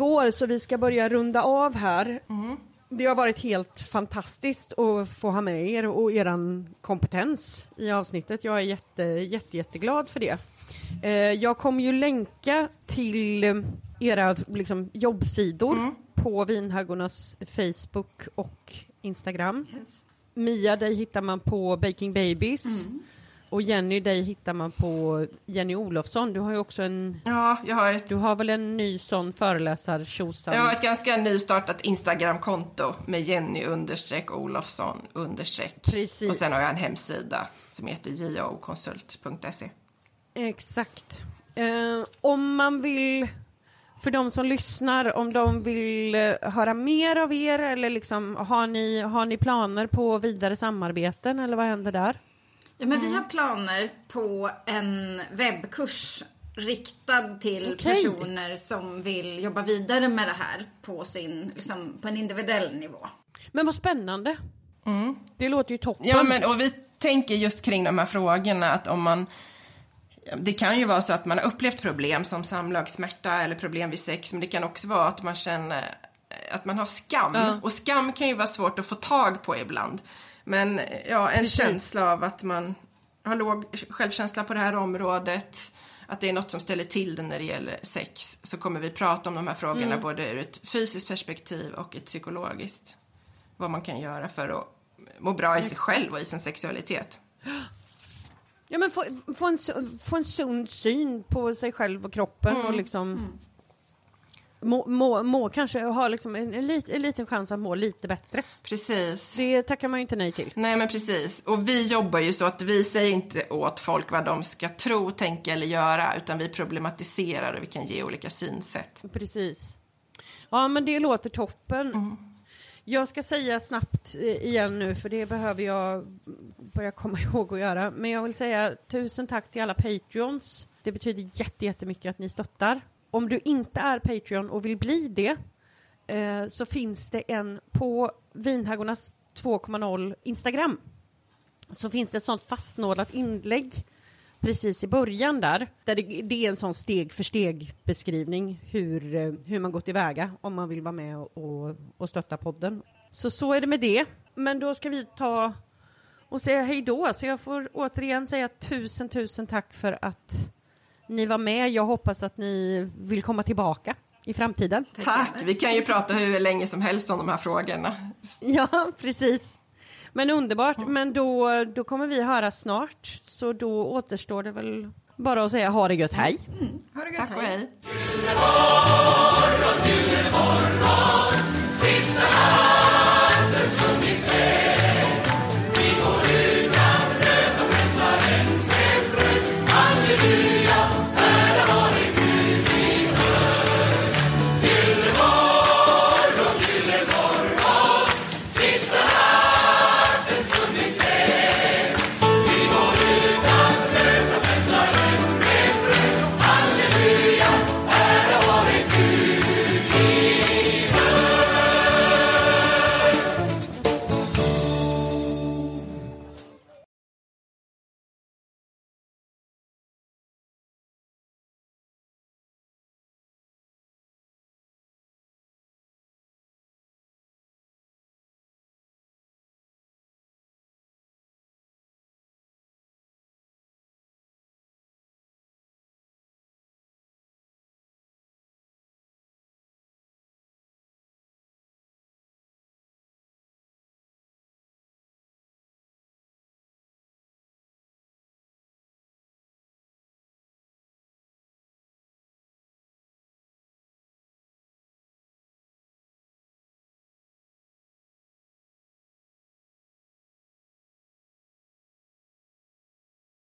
går så vi ska börja runda av här. Det har varit helt fantastiskt att få ha med er och eran kompetens i avsnittet. Jag är jätte, jätte, jätteglad för det. Eh, jag kommer ju länka till eh, era liksom, jobbsidor på Vinhaggornas Facebook och Instagram. Mia, dig hittar man på Baking Babies. Och Jenny, dig hittar man på Jenny Olofsson. Du har ju också en, Ja, jag har ett, du har väl en ny sån föreläsar tjosan? jag har ett ganska nystartat Instagramkonto med Jenny understreck Olofsson understreck. Precis. Och sen har jag en hemsida som heter jokonsult.se. Exakt. Eh, om man vill, för de som lyssnar, om de vill eh, höra mer av er eller liksom, har ni, har ni planer på vidare samarbeten eller vad händer där? Ja, men vi har planer på en webbkurs riktad till Okej. personer som vill jobba vidare med det här på, sin, liksom, på en individuell nivå. Men vad spännande. Det låter ju toppen. Ja, men och vi tänker just kring de här frågorna att om man det kan ju vara så att man har upplevt problem som samlagssmärta eller problem vid sex, men det kan också vara att man känner att man har skam. Ja. Och skam kan ju vara svårt att få tag på ibland. Men ja, en Precis. känsla av att man har låg självkänsla på det här området, att det är något som ställer till det när det gäller sex, så kommer vi prata om de här frågorna Mm. både ur ett fysiskt perspektiv och ett psykologiskt. Vad man kan göra för att må bra i sig själv och i sin sexualitet. Ja, men få, få, en, få en sund syn på sig själv och kroppen och liksom må, må, må kanske ha liksom en, en, lit, en liten chans att må lite bättre. Precis. Det tackar man ju inte nej till. Nej men precis. Och vi jobbar ju så att vi säger inte åt folk vad de ska tro, tänka eller göra utan vi problematiserar och vi kan ge olika synsätt. Precis. Ja, men det låter toppen. Jag ska säga snabbt eh, igen nu, för det behöver jag börja komma <laughs> ihåg att göra. Men jag vill säga tusen tack till alla Patreons. Det betyder jätte, jättemycket att ni stöttar. Om du inte är Patreon och vill bli det, eh, så finns det en på Vinhaggornas 2.0 Instagram. Så finns det ett sånt fastnålat inlägg precis i början där. där det, det är en sån steg för steg beskrivning hur, eh, hur man går tillväga om man vill vara med och, och, och stötta podden. Så så är det med det. Men då ska vi ta och säga hej då. Så jag får återigen säga tusen, tusen tack för att ni var med. Jag hoppas att ni vill komma tillbaka i framtiden. Tack! Vi kan ju prata hur länge som helst om de här frågorna. Ja, precis. Men underbart. Men då, då kommer vi höra snart. Så då återstår det väl bara att säga ha det gött, hej. Ha det gött, Tack och hej! Sista